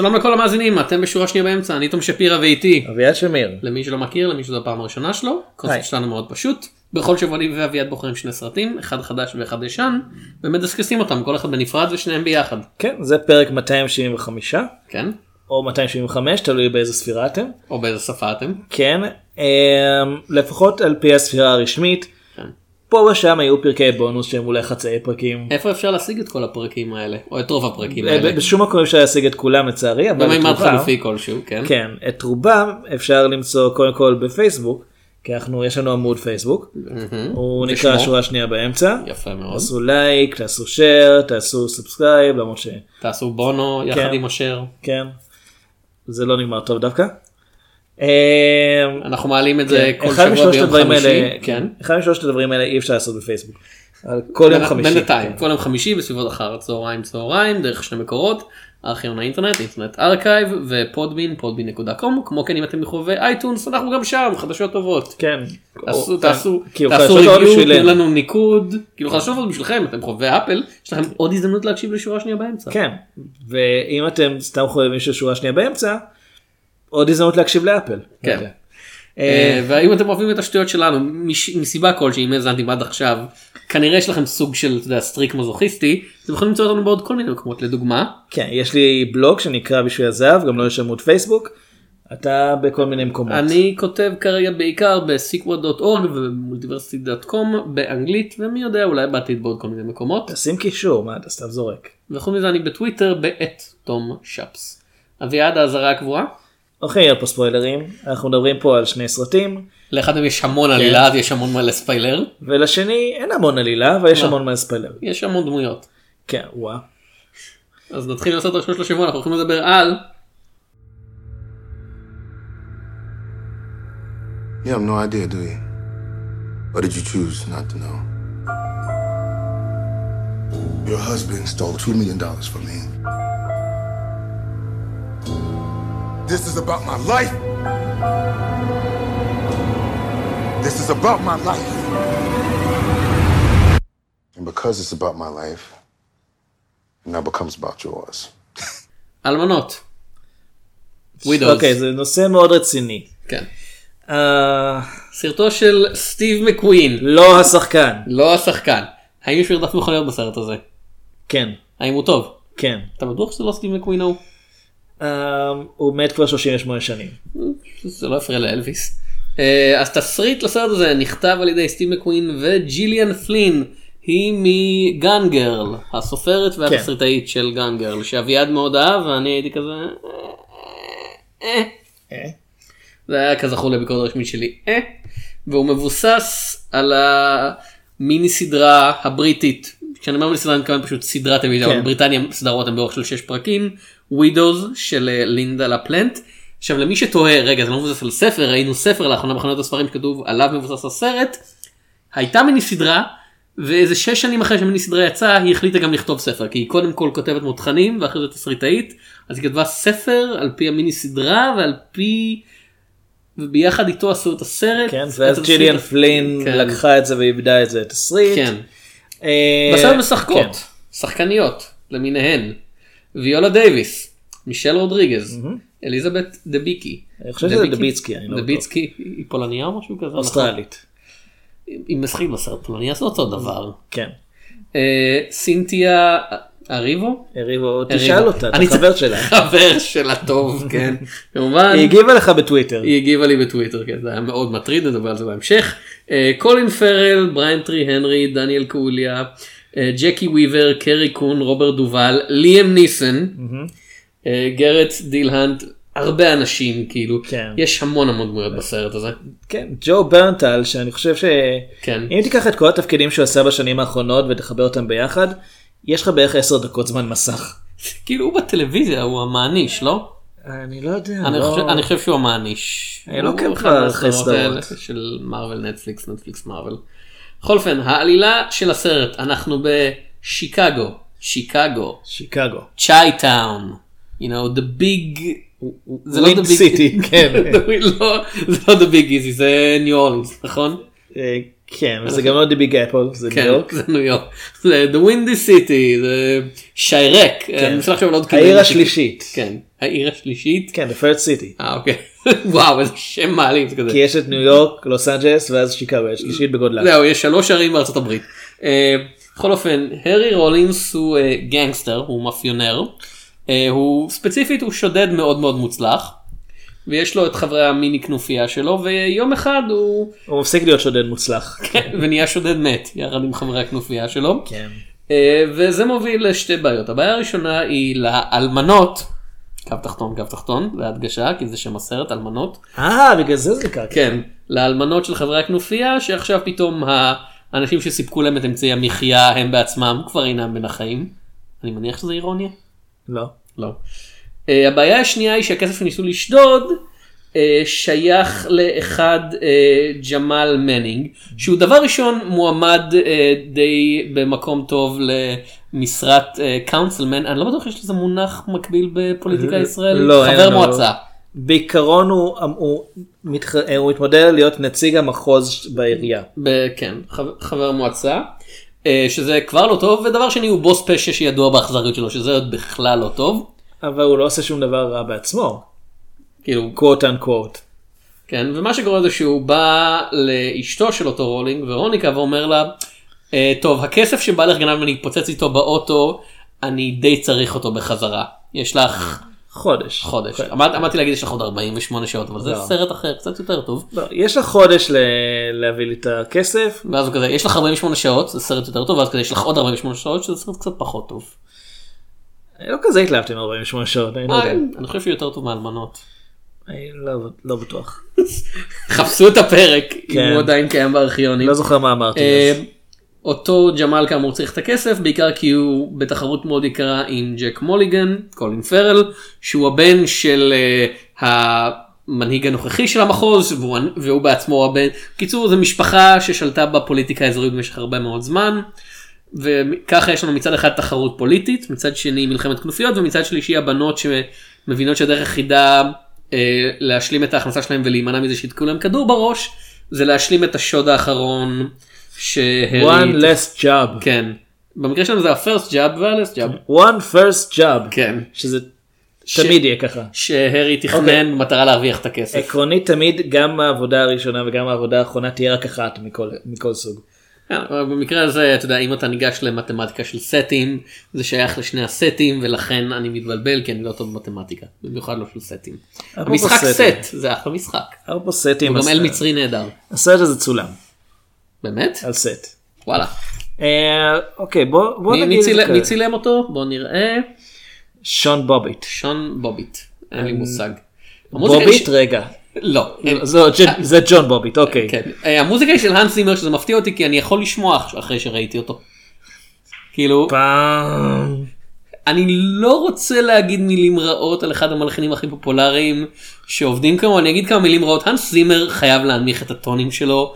שלום לכל המאזינים, אתם בשורה שנייה באמצע, אני תום שפירא ואיתי. אביעד שמיר. למי שלא מכיר, למי שזו הפעם הראשונה שלו, היי. הקונספט שלנו מאוד פשוט. בכל שבוע אני ואביעד בוחרים שני סרטים, אחד חדש ואחד ישן, ומדסקסים אותם, כל אחד בנפרד ושניהם ביחד. כן, זה פרק 275, כן? או 275, תלוי באיזה ספירה אתם. או באיזה שפה אתם. כן, אמ, לפחות על פי הספירה הרשמית. פה ושם היו פרקי בונוס שהם אולי חצאי פרקים. איפה אפשר להשיג את כל הפרקים האלה? או את רוב הפרקים ב- האלה? בשום מקום אפשר להשיג את כולם לצערי, אבל את רובם, חלופי כלשהו, כן? כן, את רובם אפשר למצוא קודם כל בפייסבוק, כי אנחנו, יש לנו עמוד פייסבוק. הוא? נקרא שורה שנייה באמצע. יפה מאוד. תעשו לייק, תעשו share, תעשו subscribe, למרות ש... תעשו בונו יחד כן. עם אשר. כן. זה לא נגמר טוב דווקא. אמ, אנחנו מעלים את זה כן, כל שבוע ביום חמישי. כן. אחד משלושת הדברים האלה אי אפשר לעשות בפייסבוק. כל יום חמישי. בינתיים, כן. כל יום חמישי בסביבות אחר הצהריים צהריים דרך שני מקורות, ארכיון האינטרנט, Internet Archive ו Podbean, podbean.com, כמו כן אם אתם מחובבי iTunes אנחנו גם שם, חדשות טובות. כן. תעשו, או- תעשו, תעשו review, תנו. לנו ניקוד, כאילו חדשות טובות בשבילכם, אתם חובבי אפל, יש לכם עוד הזדמנות להקשיב לשורה שנייה באמצע. כן. ואם אתם סתם חושבים ששורה שנייה באמצע, עוד הזדמנות להקשיב לאפל. כן. יודע. אה, והאם אתם אוהבים את השטויות שלנו מסיבה כלשהי אם האזנתם עד עכשיו כנראה יש לכם סוג של streak מזוכיסטי אתם יכולים למצוא אותנו בעוד כל מיני מקומות לדוגמה כן, יש לי בלוג שנקרא בשביל הזהב, גם לא יש עמוד פייסבוק. אתה בכל מיני מקומות. אני כותב כרגע בעיקר ב-sequel.org ובמולטיברסיטי.com באנגלית ומי יודע אולי בעתיד בעוד כל מיני מקומות תשים קישור, מה אתה סתם זורק. וחוץ מזה אני בטוויטר בעת תום שפס. אביעד האזהרה הקבועה אוקיי, יהיה פה ספוילרים. אנחנו מדברים פה על שני סרטים, לאחד מהם יש המון עלילה אז יש המון מה לספיילר ולשני אין המון עלילה, אבל יש. המון מה לספיילר. יש המון דמויות. כן, וואה. אז נתחיל לעשות הראשון של השבוע אנחנו הולכים לדבר על You have no idea, do you? Or did you choose not to know? Your husband stole $2 million from me. This is about my life. This is about my life. And because it's about my life, it now becomes about yours. אלמנות. Widows. אוקיי, זה נושא מאוד רציני. כן. אה, סרטו של סטיב מקווין, לא השחקן. לא השחקן. האם יש מרדף מכוניות בסרט הזה? כן, האם הוא טוב? כן. אתה בטוח שזה לא סטיב מקווין ההוא? אה, הוא מת כבר 38 שנים. זה לא הפריע לאלוויס. אה, אז תסריט לסרט הזה נכתב על ידי סטיב מקווין וג'יליאן פלין. היא מגן גרל, הסופרת והתסריטאית של גן גרל, שאביעד מאוד אהב ואני הייתי כזה... אה, אה? זה היה כזכור לביקורת הרשמית שלי, והוא מבוסס על המיני סדרה הבריטית, כשאני אומר מיני סדרה אני מתכוון פשוט סדרת טלוויזיה, כן. אבל בבריטניה סדרות הן באורך של 6 פרקים, ווידוז של אה, לינדה לפלנט. עכשיו למי שתוהה, רגע זה לא מבוסס על ספר, ראינו ספר לאחרונה בחנויות הספרים שכתוב עליו מבוסס הסרט, הייתה מיני סדרה, ואיזה 6 שנים אחרי שהמיני סדרה יצאה היא החליטה גם לכתוב ספר, כי היא קודם כל כותבת מותחנים ואחרי זה תסריטאית, אז היא כתבה ספר על פי המיני סדרה ועל פי... וביחד איתו עשו את הסרט. כן, ואז ג'יליאן פלין כן. לקחה את זה ואיבדה את זה תסריט. כן. אה, בסרט משחקות, כן. שחקניות למיניהן. ויולה דייוויס, מישל רודריגז, אליזבת דביקי. אני חושב שזה דביצקי, אני לא בטוח. דביצקי היא פולניה או משהו כזה? נכון. אוסטרלית. היא משחקת בסרט פולניה זה אותו דבר. כן. אה, סינתיה אריבו? אריבו. תשאל אותה, אתה חבר שלה. חבר שלה טוב, כן. כמובן. היא הגיבה לך בטוויטר. היא הגיבה לי בטוויטר, כן, זה היה מאוד מטריד, נדבר על זה בהמשך. אה, קולין פארל, בריין טיירי הנרי, דניאל קלויה, ג'קי וויבר, קרי קון, רוברט דובאל, ליאם ניסן, אה, גרט דילהנט, הרבה אנשים, כאילו, כן. יש המון המון דמויות בסרט הזה. כן, ג'ון ברנטל, שאני חושב ש... כן. אם תיקח את כל התפקידים שהוא עשה בשנים האחרונות ותחבר אותם ביחד, יש לך בערך 10 דקות זמן מסך. כאילו הוא בטלוויזיה, הוא המעניש, לא? אני לא יודע. אני לא- חושב- אני חושב שהוא המעניש. אני לא עוקב אחד כבר מהסדרות אחרי סדרות. של מארוול נטפליקס נטפליקס מארוול. בכל אופן העלילה של הסרט אנחנו בשיקגו שיקגו שיקגו. צ'אי טאון. you know the big זה לא the big סיטי, כן. לא, זה לא the big easy זה ניו אורלינס נכון? אה, כן, וזה גם לא דיבי גפל, זה ניו כן, יורק. זה ניו יורק. זה The Windy City, זה שיירק. אני מנסה לחשוב על עוד העיר כלים. השלישית. כן, העיר השלישית. כן, the first city. אה אוקיי. וואו איזה שם מעלים זה כזה. כי יש את ניו יורק, לוס אנג'לס ואז שיקגו, השלישית בגודלה. זהו יש שלוש ערים בארצות הברית. אה, בכל אופן הארי רולינס הוא אה, גנגסטר הוא מאפיונר. אה, הוא ספציפית הוא שודד מאוד מאוד מוצלח. ויש לו את חברי המיני כנופיה שלו ויום אחד הוא הוא מפסיק להיות שודד מוצלח. כן, ונהיה שודד מת יחד עם חברי הכנופיה שלו. כן. אה, וזה מוביל לשתי בעיות הבעיה הראשונה היא לאלמנות. קו תחתון קו תחתון להדגשה כי זה שם הסרט אלמנות. אה, בגלל זה זה קרה. כן, לאלמנות של חברי הכנופיה שעכשיו פתאום האנשים שסיפקו להם את אמצעי המחיה הם בעצמם כבר אינם בין החיים. אני מניח שזה אירוניה? לא. לא. Uh, הבעיה השנייה היא שהכסף שניסו לשדוד uh, שייך לאחד uh, ג'מאל מנינג שהוא דבר ראשון מועמד די במקום טוב למשרת councilman אני לא בטוח שיש לזה מונח מקביל בפוליטיקה הישראלית לא, חבר. מועצה. בעיקרון הוא, הוא, מתח... הוא מתמודד להיות נציג המחוז בעירייה. ב- כן, חבר, חבר מועצה, אה, שזה כבר לא טוב, ודבר שני הוא בוס פשע שידוע באכזריות שלו, שזה עוד בכלל לא טוב. אבל הוא לא עושה שום דבר רע בעצמו. כאילו, quote unquote. כן, ומה שקורה זה שהוא בא לאשתו של אותו רולינג, ורוניקה, ואומר לה, "אה, טוב, הכסף שבא לך גנב ואני אתפוצץ איתו באוטו, אני די צריך אותו בחזרה. יש לך חודש. חודש. אוקיי. אמרת, אמרתי להגיד יש לך עוד 48 שעות, אבל זה לא. סרט אחר, קצת יותר טוב. לא, יש לך חודש ל... להביא לי את הכסף. ואז כזה, יש לך 48 שעות, זה סרט יותר טוב, ואז כזה, יש לך עוד 48 שעות, שזה סרט קצת פחות טוב. לא כזה התלהבתי מ-48 שעות, אני לא יודע. אה, אני חושב שהוא יותר טוב מאלמנות. אני לא, לא בטוח. חפשו את הפרק אם כן. הוא עדיין קיים בארכיונים. לא זוכר מה אמרתי. אה. אותו ג'מאל כאמור צריך את הכסף בעיקר כי הוא בתחרות מאוד יקרה עם ג'ק מוליגן קולין פרל שהוא הבן של אה, המנהיג הנוכחי של המחוז והוא, והוא בעצמו הבן קיצור זו משפחה ששלטה בפוליטיקה האזורית במשך הרבה מאוד זמן. וככה יש לנו מצד אחד תחרות פוליטית מצד שני מלחמת כנופיות ומצד שלישי הבנות שמבינות שהדרך היחידה אה, להשלים את ההכנסה שלהם ולהימנע מזה שיתקעו להם כדור בראש זה להשלים את השוד האחרון. שהרי... one less job. כן. במקרה שלנו זה ה-first job וה-less job. one first job. כן. שזה תמיד יהיה ככה. שהרי תכנן אוקיי. במטרה להרוויח את הכסף. עקרונית תמיד גם העבודה הראשונה וגם העבודה האחרונה תהיה רק אחת מכל, מכל סוג. כן, אבל במקרה הזה אתה יודע אם אתה ניגש למתמטיקה של סטים זה שייך לשני הסטים ולכן אני מתבלבל כי אני לא טוב במתמטיקה במיוחד לא של סטים. המשחק. סט זה אחלה משחק. ארבע סטים. הוא גם אל מצרי נהדר. הסרט הזה צולם באמת? על סט. וואלה. אה, אוקיי בוא בוא מי- נגיד מי צילם- אותו? בוא נראה. שון בוביט. שון בוביט. אין לי מושג. המוזיקה היא בוביט רגע. לא. אין- זה- זה ג'ון בוביט אוקיי. כן. אה, המוזיקה היא של האנס זימר שזה מפתיע אותי כי אני יכול לשמוע אח- אחרי שראיתי אותו. כאילו פעם. אני לא רוצה להגיד מילים רעות על אחד המלחינים הכי פופולריים שעובדים כמוהו אני אגיד כמה מילים רעות האנס זימר חייב להנמיך את הטונים שלו.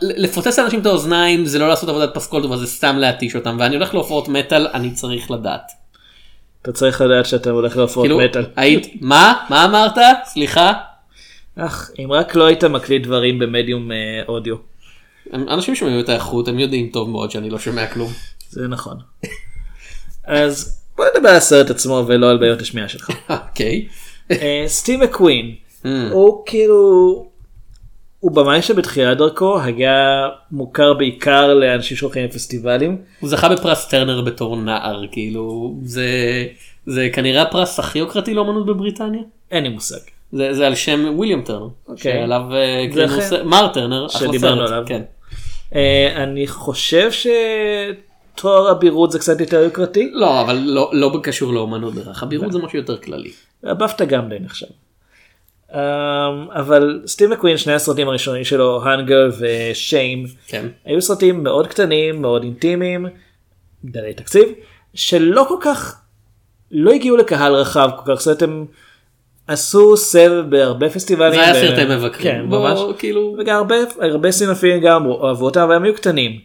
לפוצץ לאנשים את האוזניים זה לא לעשות עבודת פסקול טובה זה סתם להתיש אותם ואני הולך להופעות מטאל אני צריך לדעת. אתה צריך לדעת שאתה הולך להופעות כאילו מטאל. היית מה מה אמרת סליחה אך אם רק לא היית מקליט דברים במדיום אה, אודיו. אנשים שומעים את האיכות הם יודעים טוב מאוד שאני לא שומע כלום. זה נכון. אז בוא נדבר על הסרט עצמו ולא על בעיות השמיעה שלך. אוקיי. אה, סטיב מקווין Mm. הוא כאילו הוא במאי שבתחילת דרכו היה מוכר בעיקר לאנשים שהולכים לפסטיבלים. הוא זכה בפרס טרנר בתור נער כאילו זה זה כנראה הפרס הכי יוקרתי לאמנות בבריטניה. אין לי מושג. זה, זה על שם וויליאם טרנר. אוקיי. שעליו אה, זה קרינו אחר. ס- מר טרנר. שדיברנו עליו. כן. אה, אני חושב שתואר הבירות זה קצת יותר יוקרתי. לא אבל לא לא קשור לאמנות בהכרח הבירות זה משהו יותר כללי. הבפטה גם די נחשב. Um, אבל סטיב מקווין שני הסרטים הראשונים שלו הנגר ושיים כן. היו סרטים מאוד קטנים מאוד אינטימיים דלי תקציב שלא כל כך לא הגיעו לקהל רחב כל כך זאת הם עשו סבב בהרבה פסטיבלים. זה היה ו- סרטי מבקרים. כן, ממש. כאילו וגם הרבה הרבה סינופים גם אהבו אותם אבל הם היו קטנים.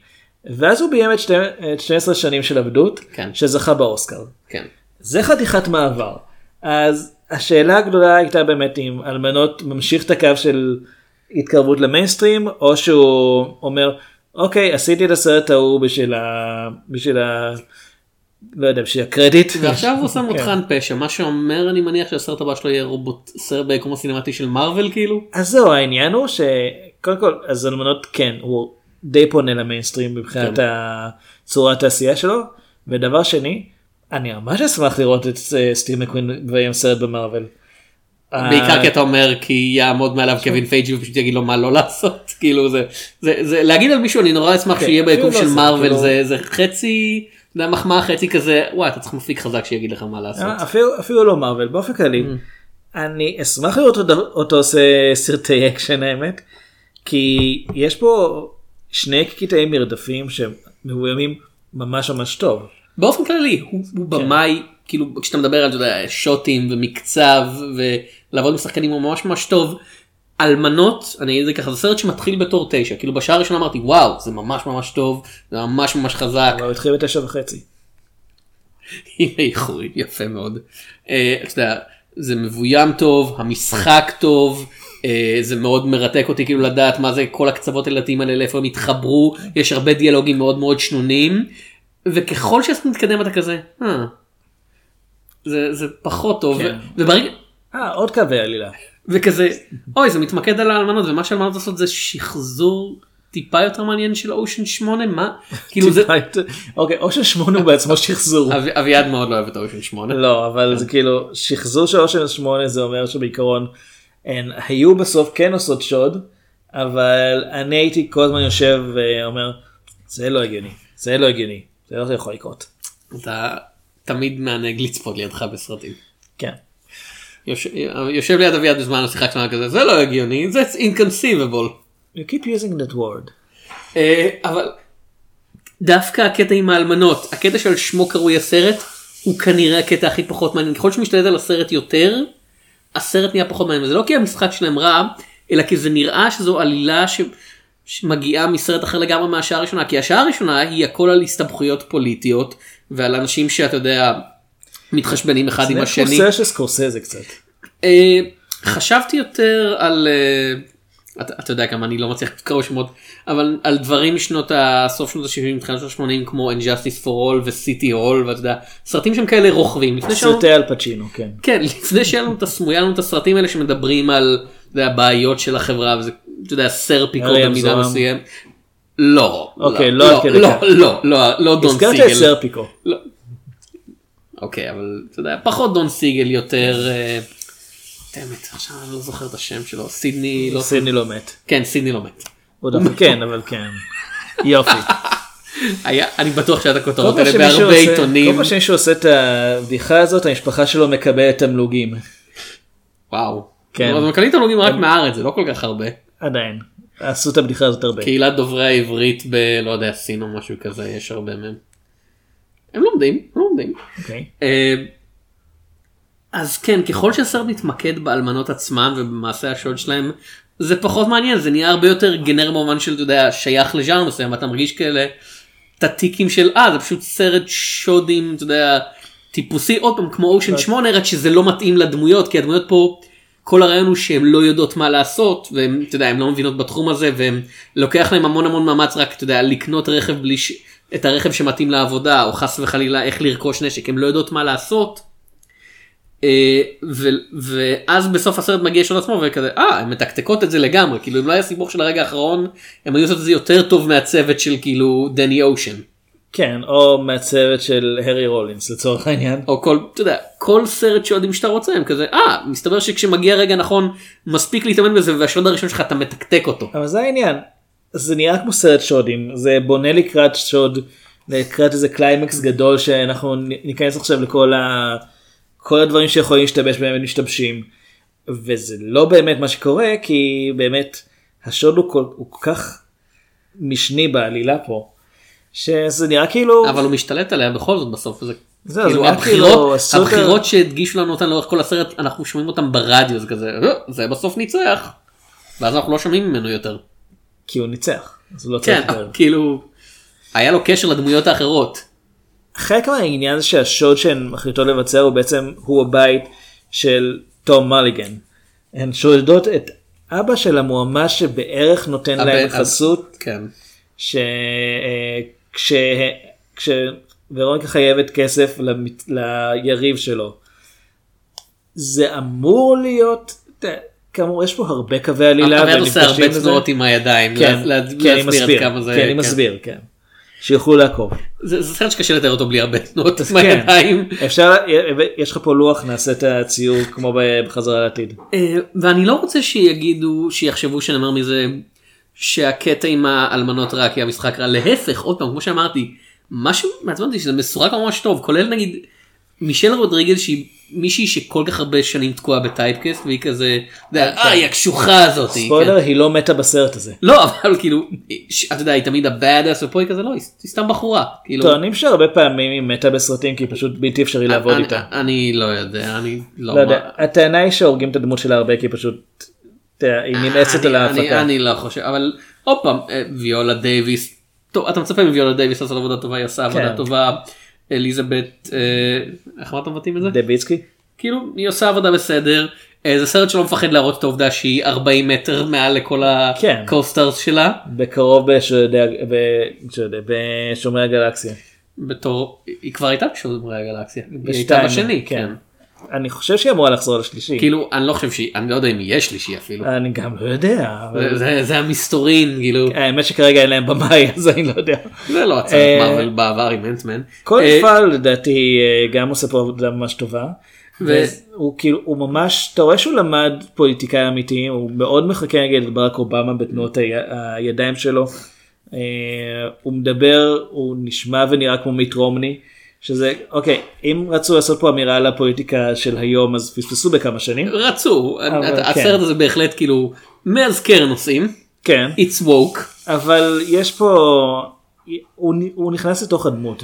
ואז הוא ביים את שתי- את 12 שנים של עבדות כן. שזכה באוסקר. כן. זה חתיכת מעבר. אז השאלה הגדולה הייתה באמת אם אלמנות ממשיך את הקו של התקרבות למיינסטרים או שהוא אומר אוקיי עשיתי את הסרט ההוא בשביל ה... בשביל ה... לא יודע בשביל הקרדיט. ועכשיו הוא שם כן. אותך על פשע מה שאומר אני מניח שהסרט הבא שלו יהיה רובוט סרט ביקום הסינמטי של מארוול כאילו. אז זהו העניין הוא שקודם כל אז אלמנות כן הוא די פונה למיינסטרים מבחינת כן. הצורת העשייה שלו ודבר שני אני ממש אשמח לראות את אה, סטיב מקווין ועם סרט במארוול. בעיקר אה, כי אתה אומר כי יעמוד מעליו קווין פייגי ופשוט יגיד לו מה לא לעשות כאילו זה זה זה להגיד על מישהו אני נורא אשמח כן, שיהיה ביקום לא של זה, מארוול כאילו- זה זה חצי מחמאה חצי כזה וואי אתה צריך מפיק חזק שיגיד לך מה לעשות. אה, אפילו לא מארוול באופן כללי Mm. אני אשמח לראות אותו, עושה סרטי אקשן האמת כי יש פה שני קטעי מרדפים שמבוימים ממש ממש טוב. באופן כללי הוא, הוא במאי כאילו כשאתה מדבר על אתה יודע, שוטים ומקצב ולעבוד עם שחקנים הוא ממש ממש טוב. אלמנות אני אגיד את זה ככה זה סרט שמתחיל בתור תשע כאילו בשעה הראשונה אמרתי וואו זה ממש ממש טוב זה ממש ממש חזק אבל הוא התחיל בתשע וחצי. הנה איחוי יפה מאוד. אה, אתה יודע, זה מבוים טוב המשחק טוב. אה, זה מאוד מרתק אותי כאילו לדעת מה זה כל הקצוות הילדים האלה לאיפה הם התחברו יש הרבה דיאלוגים מאוד מאוד שנונים וככל שאתה מתקדם אתה כזה "אה, זה זה פחות טוב כן. וברגע אה עוד קווי עלילה. וכזה אוי זה מתמקד על האלמנות ומה שהאלמנות עושות זה שחזור טיפה יותר מעניין של אושן 8 מה כאילו זה אוקיי או ששמונה הוא בעצמו שחזור. אבי- אביעד מאוד לא אוהב את אושן 8. לא אבל זה כאילו שחזור של אושן שמונה זה אומר שבעיקרון הן היו בסוף כן עושות שוד אבל אני הייתי כל הזמן יושב ואומר זה לא הגיוני זה לא הגיוני זה לא יכול לקרות. אתה תמיד מענג לצפות לידך בסרטים. כן. יושב, יושב ליד אביעד בזמן השיחה שלנו כזה זה לא הגיוני זה inconceivable. You keep using that word. אה, אבל דווקא הקטע עם האלמנות הקטע של שמו קרוי הסרט הוא כנראה הקטע הכי פחות מעניין ככל שמשתלט על הסרט יותר הסרט נהיה פחות מעניין וזה לא כי המשחק שלהם רע אלא כי זה נראה שזו עלילה ש... שמגיעה מסרט אחר לגמרי מהשעה הראשונה כי השעה הראשונה היא הכל על הסתבכויות פוליטיות ועל אנשים שאתה יודע מתחשבנים אחד עם זה השני. סרט של סקורסזה קצת. אה, חשבתי יותר על אה, אתה, אתה יודע כמה אני לא מצליח לקרוא שמות אבל על דברים משנות הסוף שנות ה-70 תחילת שנות ה-80 כמו And Justice for All ו-City Hall ואתה יודע סרטים שהם כאלה רוכבים סרטי אל פצ'ינו כן. כן לפני שהיה לנו את הסמ- היה לנו את הסרטים האלה שמדברים על אתה יודע, בעיות של החברה וזה אתה יודע סרפיקו במידה. מסוימת. לא אוקיי, לא לא עד כדי לא כך. לא לא לא דון הזכרת את סיגל. סרפיקו. לא. אוקיי אבל אתה יודע פחות דון סיגל יותר. אה, דמת, עכשיו אני לא זוכר את השם שלו סידני לא סידני לא מת. כן סידני לא מת. כן אבל כן. יופי. היה אני בטוח שהיה את הכותרות האלה בהרבה עושה- עיתונים. כל פעם שמישהו עושה את הבדיחה הזאת המשפחה שלו מקבלת תמלוגים. וואו. כן. אבל מקבלים תמלוגים רק מהארץ זה לא כל כך הרבה. עדיין. עשו את הבדיחה הזאת הרבה. קהילת דוברי העברית ב... לא יודע סין או משהו כזה יש הרבה מהם. הם לומדים הם לומדים. אוקיי. אה, אז כן ככל שהסרט מתמקד באלמנות עצמן ובמעשה השוד שלהם זה פחות מעניין זה נהיה הרבה יותר גנר במובן של אתה יודע שייך לז'אנר מסוים ואתה מרגיש כאלה את הטיקים של אה זה פשוט סרט שודים אתה יודע טיפוסי עוד פעם כמו אושן 8 רק שזה לא מתאים לדמויות כי הדמויות פה כל הרעיון הוא שהן לא יודעות מה לעשות והן אתה יודע הן לא מבינות בתחום הזה והם לוקח להם המון המון מאמץ רק אתה יודע לקנות רכב בלי ש... את הרכב שמתאים לעבודה או חס וחלילה איך לרכוש נשק הם לא יודעות מה לעשות. אה, ו- ואז בסוף הסרט מגיע שוד עצמו וכזה אה הם מתקתקות את זה לגמרי כאילו אם לא היה סיפור של הרגע האחרון הם היו עושות את זה יותר טוב מהצוות של כאילו דני אושן כן או מהצוות של הארי רולינס לצורך העניין. או כל אתה יודע כל סרט שודים שאתה רוצה הם כזה אה מסתבר שכשמגיע רגע נכון מספיק להתאמן בזה והשוד הראשון שלך אתה מתקתק אותו. אבל זה העניין. זה נראה כמו סרט שודים זה בונה לקראת שוד לקראת איזה קליימקס גדול שאנחנו ניכנס עכשיו לכל ה... כל הדברים שיכולים להשתבש באמת משתבשים. וזה לא באמת מה שקורה כי באמת השוד הוא כל, הוא כל כך משני בעלילה פה. שזה נראה כאילו אבל הוא משתלט עליה בכל זאת בסוף זה זהו, כאילו זה כאילו הבחירות עשו את ה- הבחירות שהדגישו לנו אותן לאורך כל הסרט אנחנו שומעים אותם ברדיו זה כזה "אה, זה בסוף ניצח. ואז אנחנו לא שומעים ממנו יותר. כי הוא ניצח. אז הוא לא כן צריך. כאילו היה לו קשר לדמויות האחרות. חלק מהעניין זה שהשוד שהן מחליטות לבצע הוא בעצם הוא הבית של תום מליגן. הן שודדות את אבא של המועמד שבערך נותן להם חסות, כן. שכשוורוניקה חייבת כסף למת- ליריב שלו. זה אמור להיות, כאמור יש פה הרבה קווי עלילה. אבל עושה הרבה. תנועות עם הידיים. כן, לה- כן, אני להסביר עד מסביר, כמה זה... כן, אני מסביר, כן. שיוכלו לעקוב. זה זה סרט שקשה לתאר אותו בלי הרבה תנועות עם כן. הידיים. אפשר, יש לך פה לוח, נעשה את הציור כמו בחזרה לעתיד. אה, ואני לא רוצה שיגידו, שיחשבו שנאמר מזה שהקטע עם האלמנות רע כי המשחק רע, להפך, עוד פעם, כמו שאמרתי, משהו מעצבן אותי שזה מסורק ממש טוב, כולל נגיד מישל רודריגז שהיא מישהי שכל כך הרבה שנים תקועה בטייפקאסט והיא כזה, יודע, אה, היא הקשוחה הזאת. ספוילר, היא לא מתה בסרט הזה. לא, אבל כאילו, אתה יודע, היא תמיד הבאד אס ופה היא כזה, לא, היא סתם בחורה. כאילו, טוענים שהרבה פעמים היא מתה בסרטים כי פשוט בלתי אפשרי לעבוד איתה. אני לא יודע, אני לא... לא יודע, הטענה היא שהורגים את הדמות שלה הרבה כי פשוט, היא נמאסת על ההפקה. אני לא חושב, אבל עוד פעם, אה, ויולה דייוויס, טוב, אתה מצפה מוויולה דייוויס לעשות עבודה טובה, היא עושה עבודה כן. טובה. אליזבת, אה, איך אמרת מבטאים את זה? דביצקי? כאילו, היא עושה עבודה בסדר. אה, זה סרט שלא מפחד להראות את העובדה שהיא 40 מטר מעל לכל כן. ה co-stars שלה. בקרוב שודדי- בשומרי הגלקסיה. בתור, היא כבר הייתה בשומרי הגלקסיה. היא הייתה בשני, כן. כן. אני חושב שהיא אמורה לחזור לשלישי. כאילו, אני לא חושב שהיא, אני לא יודע אם יש שלישי אפילו. אני גם לא יודע. אבל- זה- זה- המסתורין, כאילו. האמת שכרגע אין להם במאי אז אני לא יודע. זה לא הצעת אה, מארוול בעבר עם אנטמן. כל אה, מפעל לדעתי אה, גם עושה פה עבודה ממש טובה. ו- הוא כאילו הוא ממש אתה רואה שהוא למד פוליטיקאי אמיתי הוא מאוד מחכה נגיד לברק אובמה בתנועות הידיים שלו. הוא מדבר הוא נשמע ונראה כמו מיט רומני שזה אוקיי אם רצו לעשות פה אמירה על הפוליטיקה של היום אז פספסו בכמה שנים. רצו, אבל הסרט כן. הזה בהחלט כאילו מאזכר נושאים. כן. It's woke. אבל יש פה הוא, הוא נכנס לתוך הדמות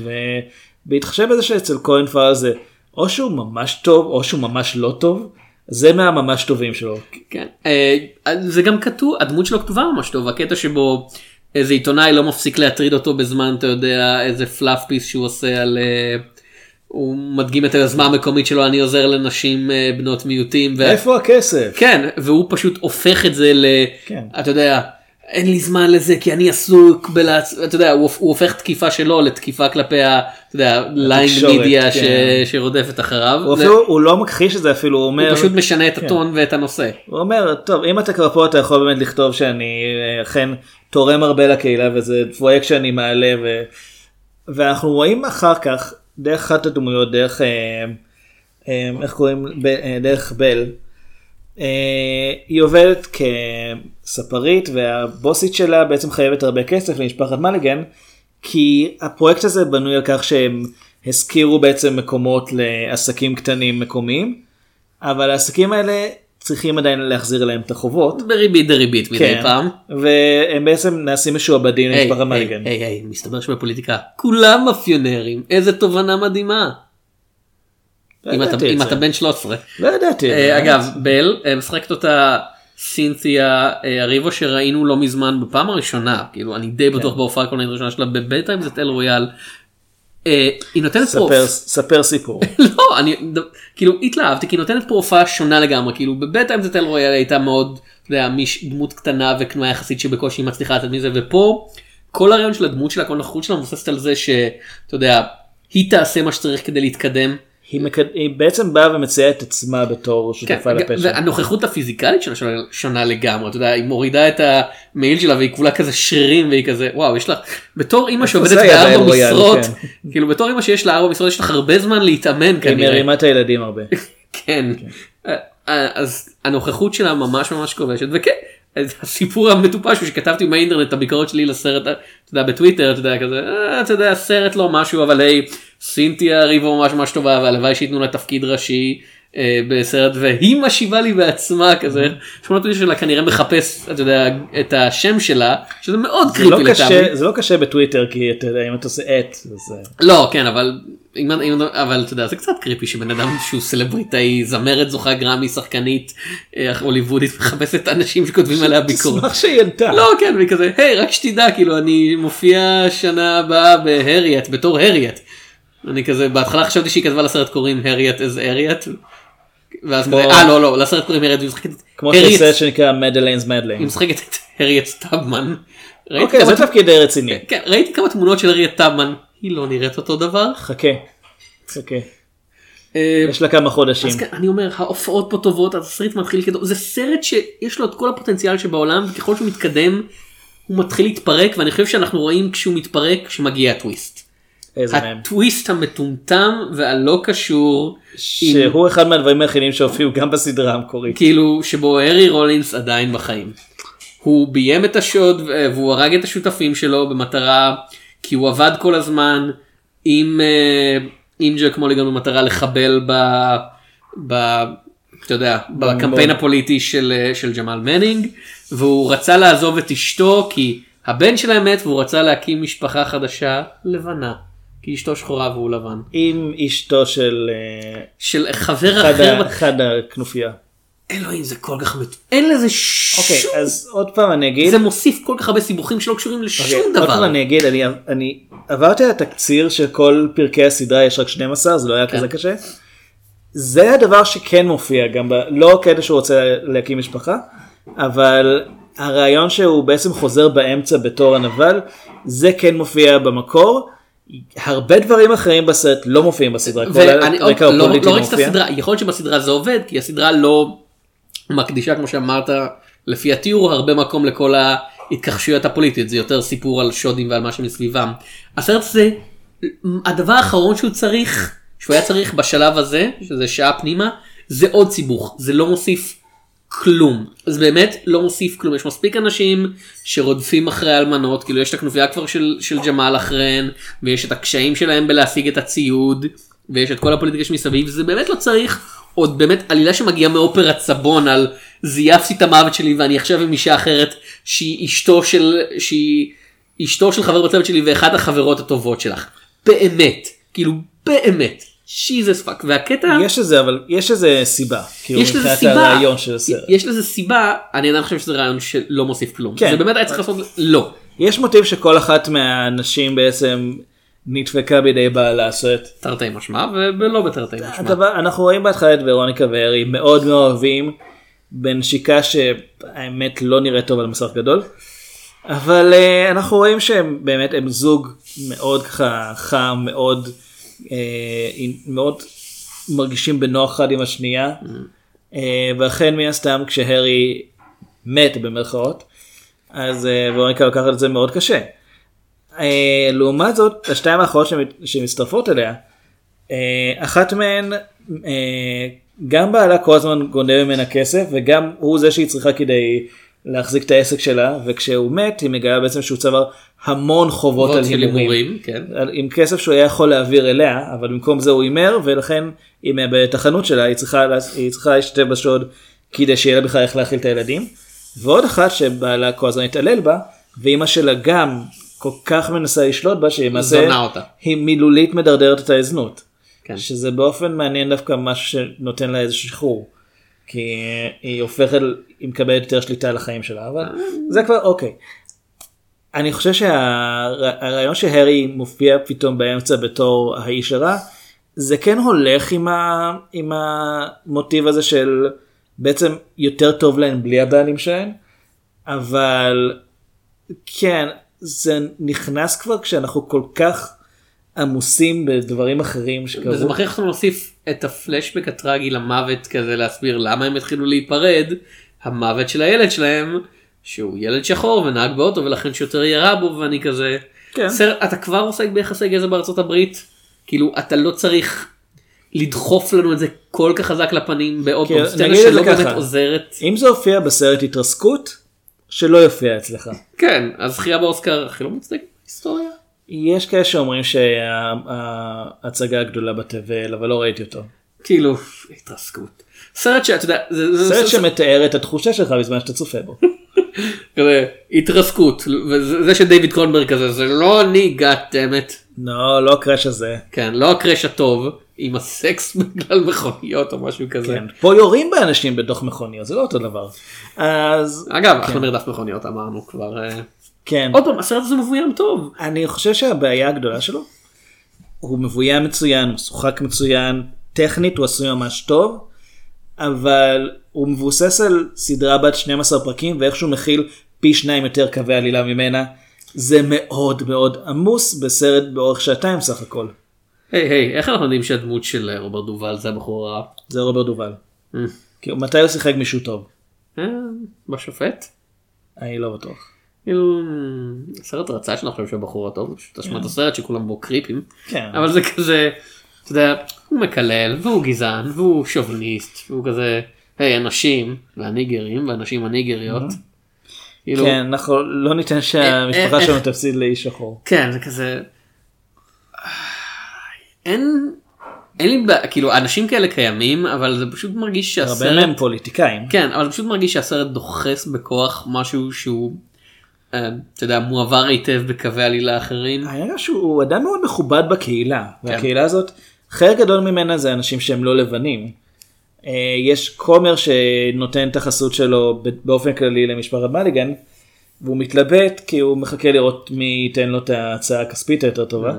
ובהתחשב בזה שאצל כהן פארל זה או שהוא ממש טוב או שהוא ממש לא טוב זה מהממש טובים שלו. כן. אה, זה גם כתוב, הדמות שלו כתובה ממש טוב, הקטע שבו איזה עיתונאי לא מפסיק להטריד אותו בזמן, אתה יודע, איזה fluff piece שהוא עושה על... אה, הוא מדגים את היוזמה המקומית שלו, אני עוזר לנשים אה, בנות מיעוטים. ו- איפה הכסף? כן, והוא פשוט הופך את זה ל... כן. אתה יודע, אין לי זמן לזה כי אני עסוק בלעצ... אתה יודע, הוא, הוא הופך תקיפה שלו לתקיפה כלפי ה... אתה יודע, ליין התקשורת, מדיה ש... כן. שרודפת אחריו. הוא, זה- אפילו, הוא לא מכחיש את זה אפילו הוא אומר הוא פשוט משנה את כן. הטון ואת הנושא. הוא אומר טוב אם אתה כבר פה אתה יכול באמת לכתוב שאני אה, אכן תורם הרבה לקהילה וזה פרויקט שאני מעלה ו... ואנחנו רואים אחר כך דרך אחת הדמויות דרך אה, אה, איך קוראים אה, דרך בל. היא עובדת כספרית והבוסית שלה בעצם חייבת הרבה כסף למשפחת מליגן כי הפרויקט הזה בנוי על כך שהם השכירו בעצם מקומות לעסקים קטנים מקומיים אבל העסקים האלה צריכים עדיין להחזיר להם את החובות. בריבית דריבית מדי כן, פעם. והם בעצם נעשים משועבדים היי, למשפחת היי, מליגן. היי, היי, מסתבר שבפוליטיקה כולם מאפיונרים, איזה תובנה מדהימה. לא אם אתה- אם. אתה בן 13. לא ידעתי. אה, אגב, בל אה, משחקת אותה סינתיה אה, אריבו שראינו לא מזמן בפעם הראשונה, כאילו אני די כן. בטוח בהופעה הקולנית הראשונה שלה בבית טיים זה תל רויאל. אה, היא נותנת פה, ספר- סיפור. לא, אני כאילו התלהבתי כי היא נותנת פה הופעה שונה לגמרי, כאילו בבית זה תל רויאל הייתה מאוד, אתה יודע, דמות קטנה וכנועה יחסית שבקושי מצליחה לצאת מזה, ופה כל הרעיון של הדמות שלה, כל הנוכחות שלה מבוססת על זה שאתה יודע, היא תעשה מה שצריך כדי להתקדם. היא מקד- היא בעצם באה ומציעה את עצמה בתור כן, שותפה לפשע. והנוכחות הפיזיקלית שלה שונה- שונה לגמרי, אתה יודע, היא מורידה את המעיל שלה והיא כולה כזה שרירים והיא כזה, וואו, יש לך, בתור אימא שעובדת בארבע משרות, כן. כאילו בתור אימא שיש לה ארבע משרות יש לך הרבה זמן להתאמן היא כנראה. מרימה את הילדים הרבה. כן. אה, אה, אז הנוכחות שלה ממש ממש כובשת וכן. הסיפור המטופש שכתבתי מהאינטרנט הביקורת שלי לסרט אתה יודע בטוויטר אתה יודע כזה "אה, אתה יודע סרט לא משהו אבל היי סינתיה ריבו ממש ממש טובה והלוואי שייתנו לה תפקיד ראשי אה, בסרט והיא משיבה לי בעצמה כזה שמונת אותי שלה כנראה מחפש אתה יודע את השם שלה שזה מאוד זה לא לטעמי. קשה- זה לא קשה בטוויטר כי אתה יודע אם אתה עושה את אז אה, לא כן אבל אם, אם, אבל אתה יודע זה קצת קריפי שבן אדם שהוא סלבריטאי זמרת זוכה גרמי שחקנית אה, הוליוודית מחפשת אנשים שכותבים עליה ביקורת. תשמח שהיא ענתה. לא כן והיא כזה היי רק שתדע כאילו אני מופיע שנה הבאה בהריאט בתור הריאט. אני כזה בהתחלה חשבתי שהיא כתבה לסרט קוראים הריאט אז הריאט. ואז כזה, אה לא לא לסרט קוראים הריאט והיא משחקת כמו הריאט- שיש סרט שנקרא מדליינס היא מדליין. משחקת את הריאט. ראיתי אוקיי זה תפקיד די רציני. כן, ראיתי כמה תמונות של הריאט סטאבמן היא לא נראית אותו דבר. חכה. חכה. אה, יש לה כמה חודשים. כן, אני אומר ההופעות פה טובות התסריט מתחיל כדור זה סרט שיש לו את כל הפוטנציאל שבעולם וככל שהוא מתקדם הוא מתחיל להתפרק ואני חושב שאנחנו רואים כשהוא מתפרק כשמגיע הטוויסט. איזה מהם. הטוויסט המטומטם והלא קשור עם- שהוא אחד מהדברים היחידים שהופיעו גם בסדרה המקורית. כאילו שבו הארי רולינס עדיין בחיים. הוא ביים את השוד והוא הרג את השותפים שלו במטרה כי הוא עבד כל הזמן עם אה, עם ג'ק מוליגן במטרה לחבל ב... ב... אתה יודע, בקמפיין הפוליטי של, אה, של ג'מאל מנינג והוא רצה לעזוב את אשתו כי הבן שלהם מת והוא רצה להקים משפחה חדשה לבנה. כי אשתו שחורה והוא לבן. עם אשתו של אה, של חבר אחד אחר. אחד הכנופיה. אלוהים זה כל כך מת... אין לזה שום... אוקיי אז עוד פעם אני אגיד. זה מוסיף כל כך הרבה סיבוכים שלא קשורים לשום אוקיי, עוד פעם דבר. אני אגיד אני אני עברתי על התקציר של כל פרקי הסדרה יש רק 12 זה לא היה כן. כזה קשה. זה הדבר שכן מופיע גם ב... לא קטע שהוא רוצה להקים משפחה אבל הרעיון שהוא בעצם חוזר באמצע בתור הנבל זה כן מופיע במקור. הרבה דברים אחרים בסרט לא מופיעים בסדרה. כל הרקע לא לא הפוליטי ראיתי את מופיע. הסדרה יכול להיות שבסדרה זה עובד כי הסדרה לא מקדישה כמו שאמרת לפי התיאור הרבה מקום לכל ההתכחשויות הפוליטיות זה יותר סיפור על שודים ועל מה שמסביבם. הסרט הזה הדבר האחרון שהוא צריך שהוא היה צריך בשלב הזה שזה שעה פנימה זה עוד סיבוך זה לא מוסיף כלום. אז באמת לא מוסיף כלום. יש מספיק אנשים שרודפים אחרי אלמנות כאילו יש את הכנופיה כבר של, של ג'מאל אחריהן ויש את הקשיים שלהם בלהשיג את הציוד ויש את כל הפוליטיקה שמסביב זה באמת לא צריך עוד באמת עלילה שמגיעה מאופרת סבון על זייפתי את המוות שלי ואני עכשיו עם אישה אחרת שהיא אשתו של שהיא אשתו של חבר בצוות שלי ואחת החברות הטובות שלך. באמת. כאילו באמת Jesus fuck והקטע יש לזה אבל יש לזה סיבה. כאילו יש לזה סיבה, הרעיון של הסרט. יש לזה סיבה, אני עדיין חושב שזה רעיון שלא מוסיף כלום. כן. זה באמת היה צריך לעשות, לא. יש מוטיב שכל אחת מהנשים בעצם נדפקה בידי בעלה לעשות. תרתי משמע ולא בתרתי משמע. הדבר, אנחנו רואים בהתחלה את ורוניקה והארי מאוד מאוהבים בנשיקה שהאמת לא נראית טוב על מסך גדול. אבל uh, אנחנו רואים שהם באמת הם זוג מאוד ככה חם מאוד מאוד מרגישים בנוח אחד עם השנייה. Uh, ואכן מן הסתם כשהארי מת במרכאות אז uh, ורוניקה לוקחת את זה מאוד קשה. לעומת זאת השתיים האחרות שמצטרפות אליה אה, אחת מהן אה, גם בעלה כל הזמן גונב ממנה כסף וגם הוא זה שהיא צריכה כדי להחזיק את העסק שלה וכשהוא מת היא מגלה בעצם שהוא צבר המון חובות על הימורים. כן. עם כסף שהוא היה יכול להעביר אליה אבל במקום זה הוא הימר ולכן היא מאבדת את החנות שלה היא צריכה היא צריכה להשתתף בשוד כדי שיהיה לה בכלל איך להאכיל את הילדים. ועוד אחת שבעלה כל הזמן התעלל בה ואימא שלה גם כל כך מנסה לשלוט בה שהיא למעשה. היא מילולית מדרדרת את הזנות. כן. שזה באופן מעניין דווקא משהו שנותן לה איזה שחרור. כי היא הופכת, היא מקבלת יותר שליטה על החיים שלה אבל זה כבר אוקיי. אני חושב שהרעיון שהארי מופיע פתאום באמצע בתור האיש הרע זה כן הולך עם, ה, עם המוטיב הזה של בעצם יותר טוב להם בלי הבעלים שלהם אבל כן זה נכנס כבר כשאנחנו כל כך עמוסים בדברים אחרים שקרו. וזה מכריח אותנו להוסיף את הפלשבק הטרגי למוות כזה להסביר למה הם התחילו להיפרד. המוות של הילד שלהם שהוא ילד שחור ונהג באוטו ולכן שוטר ירה בו ואני כזה. כן. סרט, אתה כבר עוסק ביחסי גזע בארצות הברית כאילו אתה לא צריך לדחוף לנו את זה כל כך חזק לפנים בעוד כי פעם סצנה זה שלא באמת. עוזרת. אם זה הופיע בסרט התרסקות שלא יופיע אצלך. כן אז זכייה באוסקר הכי לא מוצדק בהיסטוריה. יש כאלה שאומרים שההצגה הגדולה בתבל אבל לא ראיתי אותו. כאילו התרסקות. סרט שאתה יודע זה, זה, סרט שמתאר את התחושה שלך בזמן שאתה צופה בו. כזה התרסקות וזה זה שדייוויד קרונברג כזה זה לא אני גאט אמת לא לא הקראש הזה. כן לא הקראש הטוב עם הסקס בגלל מכוניות או משהו כזה. כן. פה יורים באנשים בתוך מכוניות זה לא אותו דבר. אז אגב אחלה מרדף מכוניות אמרנו כבר אה, כן. עוד פעם הסרט הזה מבוים טוב. אני חושב שהבעיה הגדולה שלו הוא מבוים מצוין, הוא משוחק מצוין, טכנית הוא עשוי ממש טוב, אבל הוא מבוסס על סדרה בת 12 פרקים ואיכשהו מכיל פי שניים יותר קווי עלילה ממנה. זה מאוד מאוד עמוס בסרט באורך שעתיים סך הכל. היי היי איך אנחנו יודעים שהדמות של רוברט דובל זה הבחור הרע? זה רוברט דובל. כאילו, מתי הוא שיחק מישהו טוב? אה, בשופט? אני לא בטוח. כאילו סרט רצה שאני חושב שהבחור הטוב זה פשוט אשמת הסרט שכולם בו קריפים כן. אבל זה כזה אתה יודע הוא מקלל והוא גזען והוא שוביניסט והוא כזה היי אנשים והניגרים והנשים הניגריות. כאילו, כן, אנחנו לא ניתן אה, שהמשפחה אה, שלנו איך- תפסיד לאיש שחור. כן זה כזה אין אין לי בעיה כאילו אנשים כאלה קיימים אבל זה פשוט מרגיש הרבה שהסרט מהם פוליטיקאים. כן אבל זה פשוט מרגיש שהסרט דוחס בכוח משהו שהוא אה, אתה יודע מועבר היטב בקווי עלילה אחרים. העניין הוא שהוא אדם מאוד מכובד בקהילה, כן. והקהילה הזאת, חלק גדול ממנה זה אנשים שהם לא לבנים. אה, יש כומר שנותן את החסות שלו באופן כללי למשפחת מליגן, והוא מתלבט כי הוא מחכה לראות מי ייתן לו את ההצעה הכספית היותר טובה,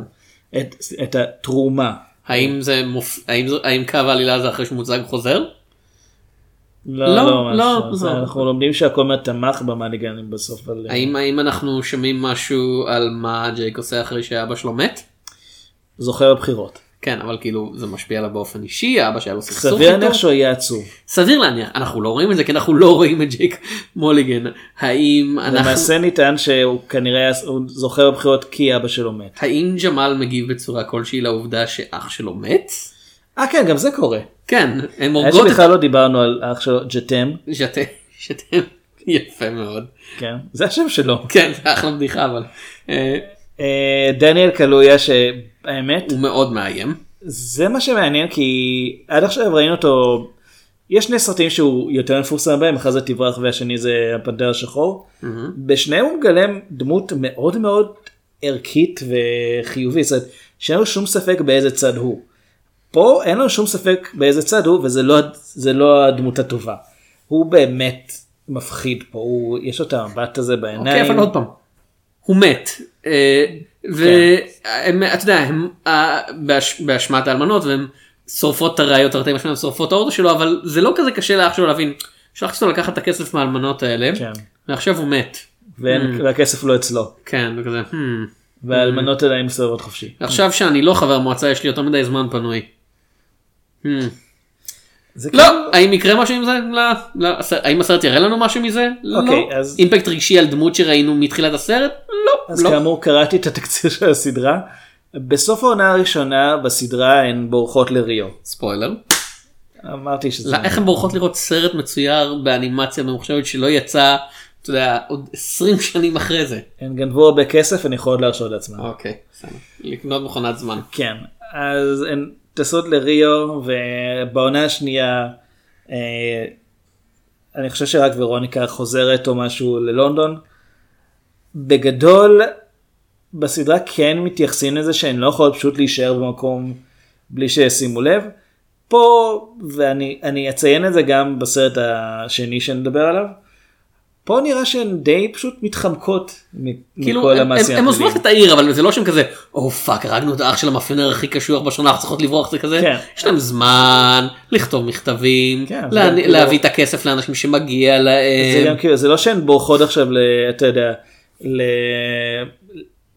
את, את התרומה. האם זה מופ... האם. האם קו העלילה זה אחרי שמוצג חוזר? לא, לא, לא, לא, לא. אנחנו לומדים שהכומר תמך במליגנים בסוף. על... האם האם אנחנו שומעים משהו על מה ג'ייק עושה אחרי שאבא שלו מת? זוכר בבחירות. כן אבל כאילו זה משפיע עליו באופן אישי אבא שהיה לו סכסוך סביר להניח איתו. שהוא יהיה עצוב. סביר להניח אנחנו לא רואים את זה כי אנחנו לא רואים את ג'ייק מוליגן האם אנחנו למעשה נטען שהוא כנראה הוא זוכר בבחירות כי אבא שלו מת. האם ג'מאל מגיב בצורה כלשהי לעובדה שאח שלו מת? אה כן גם זה קורה. כן הם הורגות את שבכלל לא דיברנו על אח שלו ג'תם. שאתם יפה מאוד כן זה השם שלו. כן זה אחלה בדיחה אבל אה, אה, דניאל קלויה שהאמת הוא מאוד מאיים. זה מה שמעניין כי עד עכשיו ראינו אותו. יש שני סרטים שהוא יותר מפורסם בהם אחד זה תברח והשני זה הפנתר השחור. בשניהם הוא מגלם דמות מאוד מאוד ערכית וחיובית. זאת אומרת, שאין לנו שום ספק באיזה צד הוא. פה אין לנו שום ספק באיזה צד הוא וזה לא, לא הדמות הטובה. הוא באמת מפחיד פה, הוא, יש לו את המבט הזה בעיניים. אוקיי אבל עוד פעם. הוא מת. אה, והם אתה יודע הם אה, באש- באשמת האלמנות והם שורפות את הראיות תרתי משמע שורפות את האוטו שלו אבל זה לא כזה קשה לאח שלו להבין. שלחתי אותו לקחת את הכסף מהאלמנות האלה כן. ועכשיו הוא מת. ואין, והכסף לא אצלו. כן וכזה "Hmm." והאלמנות עדיין מסתובבות חופשי. עכשיו שאני לא חבר מועצה יש לי יותר מדי זמן פנוי. לא, כאילו- האם יקרה משהו עם זה? לא, לא, האם הסרט יראה לנו משהו מזה? לא. אוקיי, אז- אימפקט רגשי על דמות שראינו מתחילת הסרט? לא. אז לא. כאמור קראתי את התקציר של הסדרה. בסוף העונה הראשונה בסדרה הן בורחות לריו. ספוילר. אמרתי שזה... לא, איך הן בורחות לראות סרט מצויר באנימציה ממוחשבת שלא יצא, אתה יודע, עוד 20 שנים אחרי זה. הן גנבו הרבה כסף הן יכולות להרשות לעצמן. אוקיי, בסדר. לקנות מכונת זמן. כן. אז הן טסות לריו ובעונה השנייה אה, אני חושב שרק ורוניקה חוזרת או משהו ללונדון. בגדול בסדרה כן מתייחסים לזה שהן לא יכולות פשוט להישאר במקום בלי שישימו לב. פה ואני אני אציין את זה גם בסרט השני שנדבר עליו. פה נראה שהן די פשוט מתחמקות כאילו, מכל המעשים הם עוזבות. את העיר, אבל זה לא שהם כזה, oh fuck, הרגנו את האח של המאפיונר הכי קשוח בשנה, אנחנו צריכות לברוח, זה כזה, כן. יש להם זמן לכתוב מכתבים, כן, לה- זה כאילו- להביא את הכסף לאנשים שמגיע זה להם. גם כאילו זה לא שהן בורחות עכשיו ל... אתה יודע.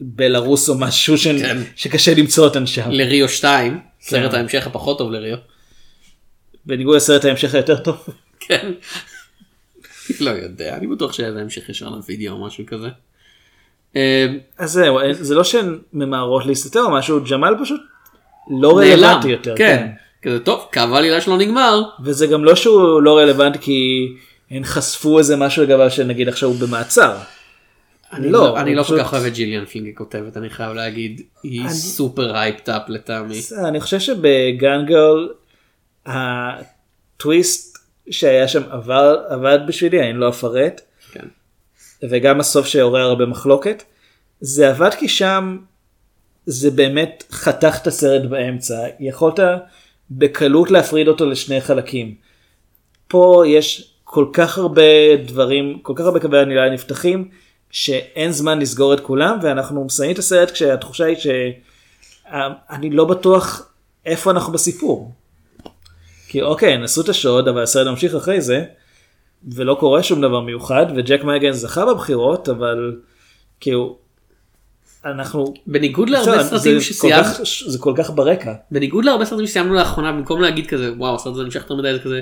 לבלארוס או משהו שהן- כן. שקשה למצוא אותן שם. לריו 2, סרט כן. ההמשך הפחות טוב לריו. בניגוד לסרט ההמשך היותר טוב. כן. לא יודע, אני בטוח שהיה איזה המשך ישר לוידאו או משהו כזה. אה, אז זהו זה לא שהן ממהרות להסתתר או משהו ג'מאל פשוט לא. רלוונטי יותר. כן. כזה טוב, קו העלילה שלו נגמר. וזה גם לא שהוא לא רלוונטי כי הן חשפו איזה משהו לגביו שנגיד עכשיו הוא במעצר. אני לא, לא, אני לא כל כך אוהב את ג'יליאן פלין כותבת, אני חייב להגיד, היא אני- super hyped up לטעמי. אני חושב שב Gone Girl הטוויסט שהיה שם עבר עבד בשבילי אני לא אפרט. כן. וגם הסוף שעורר הרבה מחלוקת. זה עבד כי שם זה באמת חתך את הסרט באמצע יכולת בקלות להפריד אותו לשני חלקים. פה יש כל כך הרבה דברים כל כך הרבה קווי עלילה נפתחים שאין זמן לסגור את כולם ואנחנו מסיימים את הסרט כשהתחושה היא שאני לא בטוח איפה אנחנו בסיפור. כי אוקיי, נשאו את השוד, אבל הסרט ממשיך אחרי זה, ולא קורה שום דבר מיוחד, וג'ק מגן זכה בבחירות, אבל כאילו, אנחנו... בניגוד להרבה סרטים כך- זה כל כך ברקע. בניגוד להרבה סרטים שסיימנו לאחרונה במקום להגיד כזה וואו הסרט הזה נמשך יותר מדי זה כזה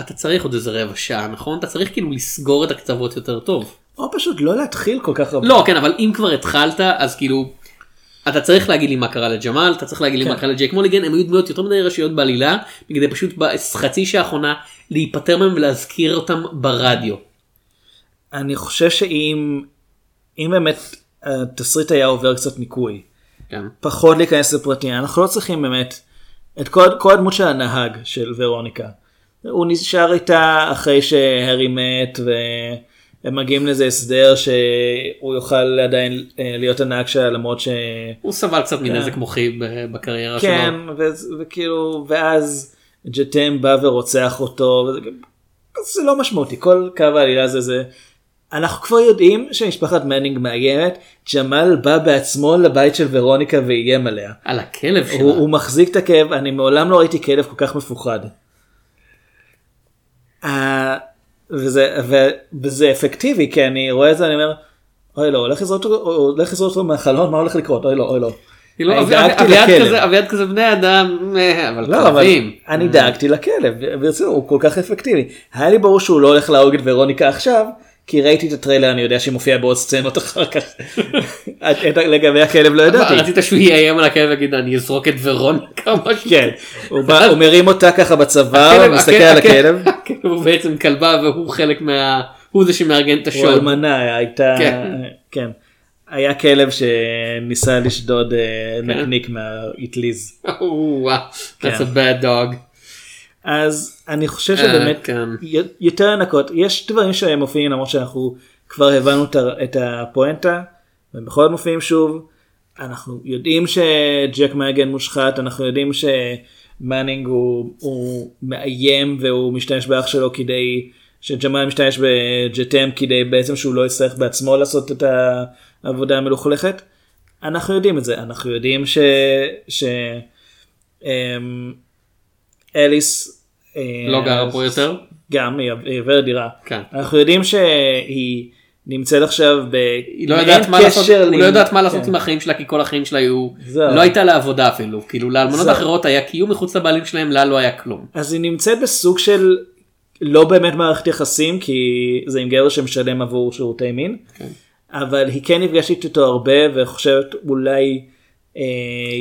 אתה צריך עוד איזה רבע שעה נכון אתה צריך כאילו לסגור את הקצוות יותר טוב. או פשוט לא להתחיל כל כך הרבה. לא כן אבל אם כבר התחלת אז כאילו. אתה צריך להגיד לי מה קרה לג'מאל אתה צריך להגיד לי מה כן. קרה לג'ייק מוליגן הם היו דמויות יותר מדי ראשיות בעלילה כדי פשוט בחצי שעה האחרונה להיפטר מהם ולהזכיר אותם ברדיו. אני חושב שאם אם באמת התסריט היה עובר קצת ניקוי, כן. פחות להיכנס לפרטים, אנחנו לא צריכים באמת את כל, כל הדמות של הנהג של ורוניקה. הוא נשאר איתה אחרי שהארי מת והם מגיעים לאיזה הסדר שהוא יוכל עדיין אה, להיות הנהג שלה למרות ש... הוא סבל קצת כן. מנזק מוחי בקריירה כן, שלו. ו- וכאילו, ואז ג'טם בא ורוצח אותו, וזה זה לא משמעותי, כל קו העלילה הזה זה... אנחנו כבר יודעים שמשפחת מנינג מאיימת, ג'מאל בא בעצמו לבית של ורוניקה ואיים עליה. על הכלב שלה. הוא, הוא מחזיק את הכלב, אני מעולם לא ראיתי כלב כל כך מפוחד. אה, וזה, ו, וזה אפקטיבי, כי אני רואה את זה, אני אומר, אוי לא, הולך לזרוק אותו, מהחלון, מה הולך לקרות? אוי לא, אוי לא. אני אביעד. כזה בני אדם אה, אבל לא, אבל כלבים. אני דאגתי לכלב, ברצינות, הוא כל כך אפקטיבי. היה לי ברור שהוא לא הולך להרוג את ורוניקה עכשיו, כי ראיתי את הטריילר, אני יודע שהיא מופיעה בעוד סצנות אחר כך. לגבי הכלב לא ידעתי. רצית שהוא יאיים על הכלב ויגיד אני אזרוק את ורוניקה או משהו. כן, הוא הוא מרים אותה ככה בצוואר, מסתכל על הכלב. הוא בעצם כלבה והוא חלק מה... הוא זה שמארגן את הוא השוד. אלמנה, הייתה, כן. כן. היה כלב שניסה לשדוד אה, כן. נקניק מהאטליז. וואו, that's כן. a bad dog. אז אני חושב אה, שבאמת כן. יותר לנקות יש דברים שהם מופיעים למרות שאנחנו כבר הבנו את הפואנטה והם בכל זאת מופיעים שוב. אנחנו יודעים שג'ק מגן מושחת אנחנו יודעים שמאנינג הוא, הוא מאיים והוא משתמש באח שלו כדי שג'מאל משתמש בג'טם כדי בעצם שהוא לא יצטרך בעצמו לעשות את העבודה המלוכלכת. אנחנו יודעים את זה אנחנו יודעים ש... ש... אמ, אליס לא גרה פה יותר? גם היא היא עוברת דירה. כן. אנחנו יודעים שהיא נמצאת עכשיו ב... היא לא יודעת מה לעשות, הוא עם- לא יודעת מה לעשות כן. עם החיים שלה כי כל החיים שלה היו, זהו. לא הייתה לה עבודה אפילו, כאילו לאלמנות. אחרות היה קיום מחוץ לבעלים שלהם, לה לא היה כלום. אז היא נמצאת בסוג של לא באמת מערכת יחסים כי זה עם גבר שמשלם עבור שירותי מין. כן. אבל היא כן נפגשת איתו הרבה וחושבת אולי אה,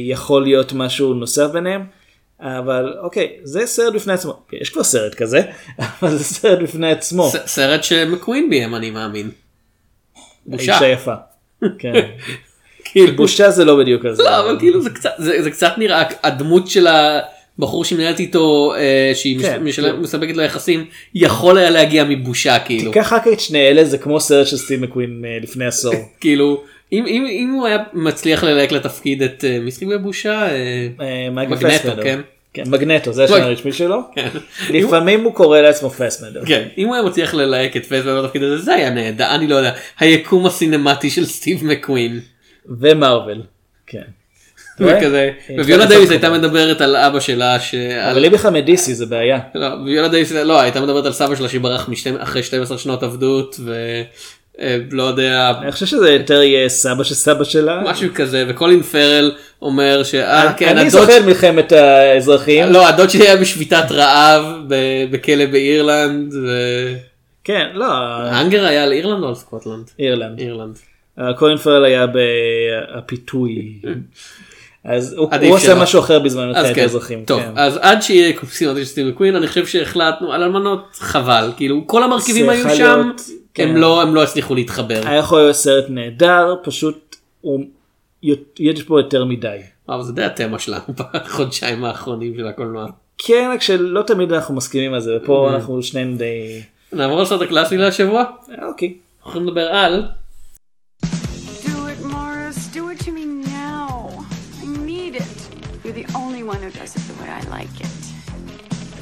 יכול להיות משהו נוסף ביניהם. אבל אוקיי זה סרט בפני עצמו יש כבר סרט כזה אבל זה סרט בפני עצמו. ס- סרט שמקווין ביים אני מאמין. בושה. אישה יפה. כן. כאילו, בושה זה לא בדיוק כזה. לא אבל כאילו זה קצת זה, זה קצת נראה הדמות של הבחור שהיא מנהלת איתו אה, שהיא כן, משל... כאילו. מספקת לו יחסים יכול היה להגיע מבושה כאילו קח רק את שני אלה זה כמו סרט של סטיב מקווין אה, לפני עשור. כאילו אם, אם, אם הוא היה מצליח ללהק לתפקיד את אה, מי שיחק בבושה אה, אה, מגנטו. כן. כן, מגנטו זה השם אוי. הרשמי שלו. כן. לפעמים הוא קורא לעצמו פסבנדר. כן אם הוא היה מצליח ללהק את פייסבוק בתפקיד הזה זה היה נהדר אני לא יודע היקום הסינמטי של סטיב מקווין. ומארוול. כן. וכזה אה, וויולה קצת דייוויס הייתה. מדברת על אבא שלה שעל אבל היא בכלל מ DC זה בעיה. לא, ויולה דייוויס לא הייתה מדברת על סבא שלה שברח אחרי 12 שנות עבדות ולא יודע אני חושב שזה יותר יהיה סבא של סבא שלה. משהו כזה וקולין פארל אומר שאה כן אני זוכר את מלחמת האזרחים. לא הדוד שלי היה בשביתת רעב בכלא באירלנד כן, לא. ו Hunger היה על אירלנד או על סקוטלנד? אירלנד. אירלנד. אה, קולין פארל היה בפיתוי. אז הוא שלא. משהו אחר בזמן מלחמת כן, האזרחים. טוב כן. אז עד שיהיה קופסים של סטיב מקווין אני חושב שהחלטנו על אלמנות חבל כאילו כל המרכיבים היו שם להיות, כן. הם לא הם לא הצליחו להתחבר. היה יכול להיות סרט נהדר פשוט הוא יש פה יותר מדי. אבל זה די התמה שלנו בחודשיים האחרונים של הקולנוע. כן רק שלא תמיד אנחנו מסכימים על זה ופה Mm-hmm. אנחנו שנינו די נעבור לסרט הקלאסי להשבוע? אה, אוקיי. אנחנו יכולים לדבר על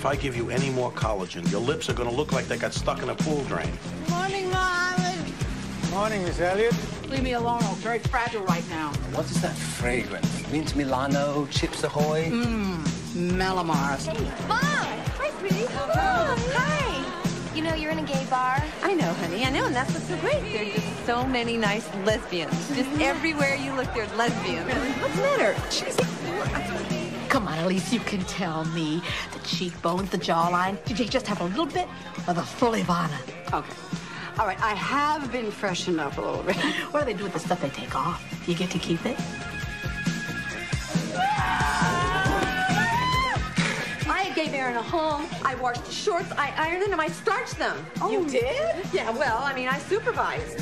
If I give you any more collagen, your lips are gonna look like they got stuck in a pool drain. Morning, Marlon. Morning, Miss Elliot. Leave me alone. I'm very fragile right now. What is that fragrance? Mint Milano, Chips Ahoy? Mmm, Melamars. Mom, we're sweetie. Hi. You know, you're in a gay bar. I know, honey. I know, and that's what's so great. There's just so many nice lesbians. Just everywhere you look, there's lesbians. What's the matter? She's. Come on, Elise, you can tell me. The cheekbones, the jawline. Did you just have a little bit of the full Ivana? Okay. All right, I have been freshened up a little bit. What do they do with the stuff they take off? You get to keep it? I gave Aaron a home. I washed his shorts. I ironed them. And I starched them. Oh, You did? Yeah, well, I mean, I supervised.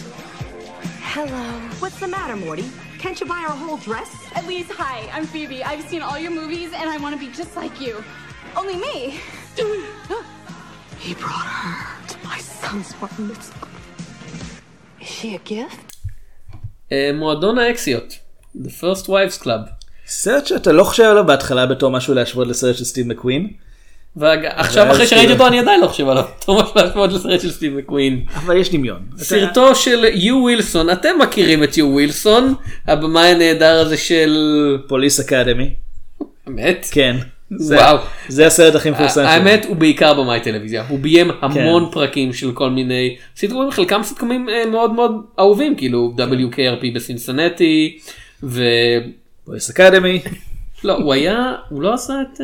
Hello. What's the matter, Morty? Can't you buy her a whole dress? At least, hi, I'm Phoebe. I've seen all your movies and I want to be just like you. Only me. He brought her to my son's bar mitzvah. Is she a gift? אה, מועדון האקסיות. The First Wives Club. סרט שאתה לא חושב עליו בהתחלה בתור משהו להשוות לסרט של סטיב מקווין. ועכשיו אחרי שראיתי אותו אני עדיין לא חושב עליו. אותו משהו להשוות לסרט של סטיב מקווין. אבל יש דמיון. סרטו של יו ווילסון אתם מכירים את יו ווילסון הבמאי הנהדר הזה של פוליס אקדמי. אמת כן. זה- וואו. זה הסרט הכי מפורסם. האמת הוא בעיקר במאי טלוויזיה הוא ביים המון כן. פרקים של כל מיני סיטקומים חלקם סיטקומים אה, מאוד מאוד אהובים כאילו WKRP בסינסנטי ולא פוליס אקדמי. הוא היה הוא לא עשה את.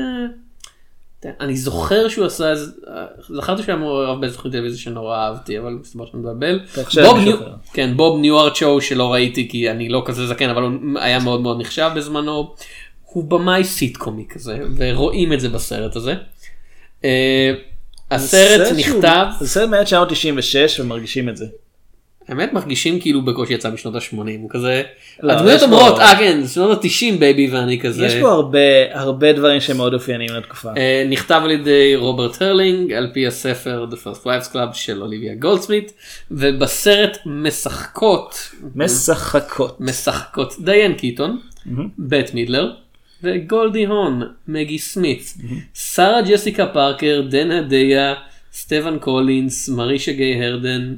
אה, אני זוכר שהוא עשה איזה אה, זכרתי שהוא היה מעורב באיזה תוכנית טלוויזיה שנורא אהבתי אבל מסתבר שאני מבלבל. בוב ניו-. כן בוב ניוהארט show שלא ראיתי כי אני לא כזה זקן אבל הוא היה מאוד מאוד נחשב בזמנו. הוא במאי סיטקומי כזה ורואים את זה בסרט הזה. אה, הסרט נכתב זה סרט מ-1996 ומרגישים את זה. האמת מרגישים כאילו בקושי יצא בשנות ה-80 הוא כזה לא, הדמויות אומרות אה כן זה שנות ה-90 baby ואני כזה. יש פה הרבה הרבה דברים שהם מאוד אופייניים לתקופה. אה, נכתב על ידי רוברט הרלינג על פי הספר The First Wives Club של אוליביה גולדסמית ובסרט משחקות משחקות. משחקות דיאן קיטון, בט מידלר וגולדי הון, מגי סמית, שרה ג'סיקה פארקר, דן הדיה, סטיבן קולינס, מרישה גיי הרדן,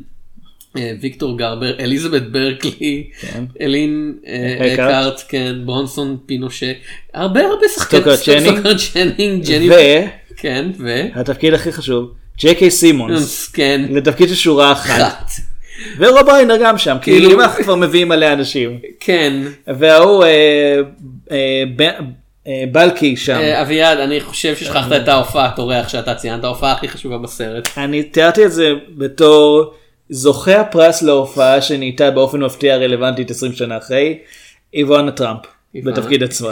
ויקטור גרבר, אליזבת ברקלי, כן. אלין אה, אקהרט. אקהרט, כן, ברונסון פינושה, הרבה הרבה שחקנים, סטוקר צ'נינג. סטוקר צ'נינג, ג'ני, כן, ו... והתפקיד הכי חשוב, ג'יי קיי סימונס. כן, לתפקיד של שורה אחת. ורוב ריינר גם שם, כאילו- כאילו אם אנחנו כבר מביאים מלא אנשים. כן, וההוא אה, אה, ב- אה, בלקי שם. אה, אביעד, אני חושב ששכחת את ההופעת אורח שאתה ציינת, ההופעה הכי חשובה בסרט. אני תיארתי את זה בתור זוכה הפרס להופעה שנהייתה באופן מפתיע רלוונטית 20 שנה אחרי, איוונה טראמפ, בתפקיד עצמה.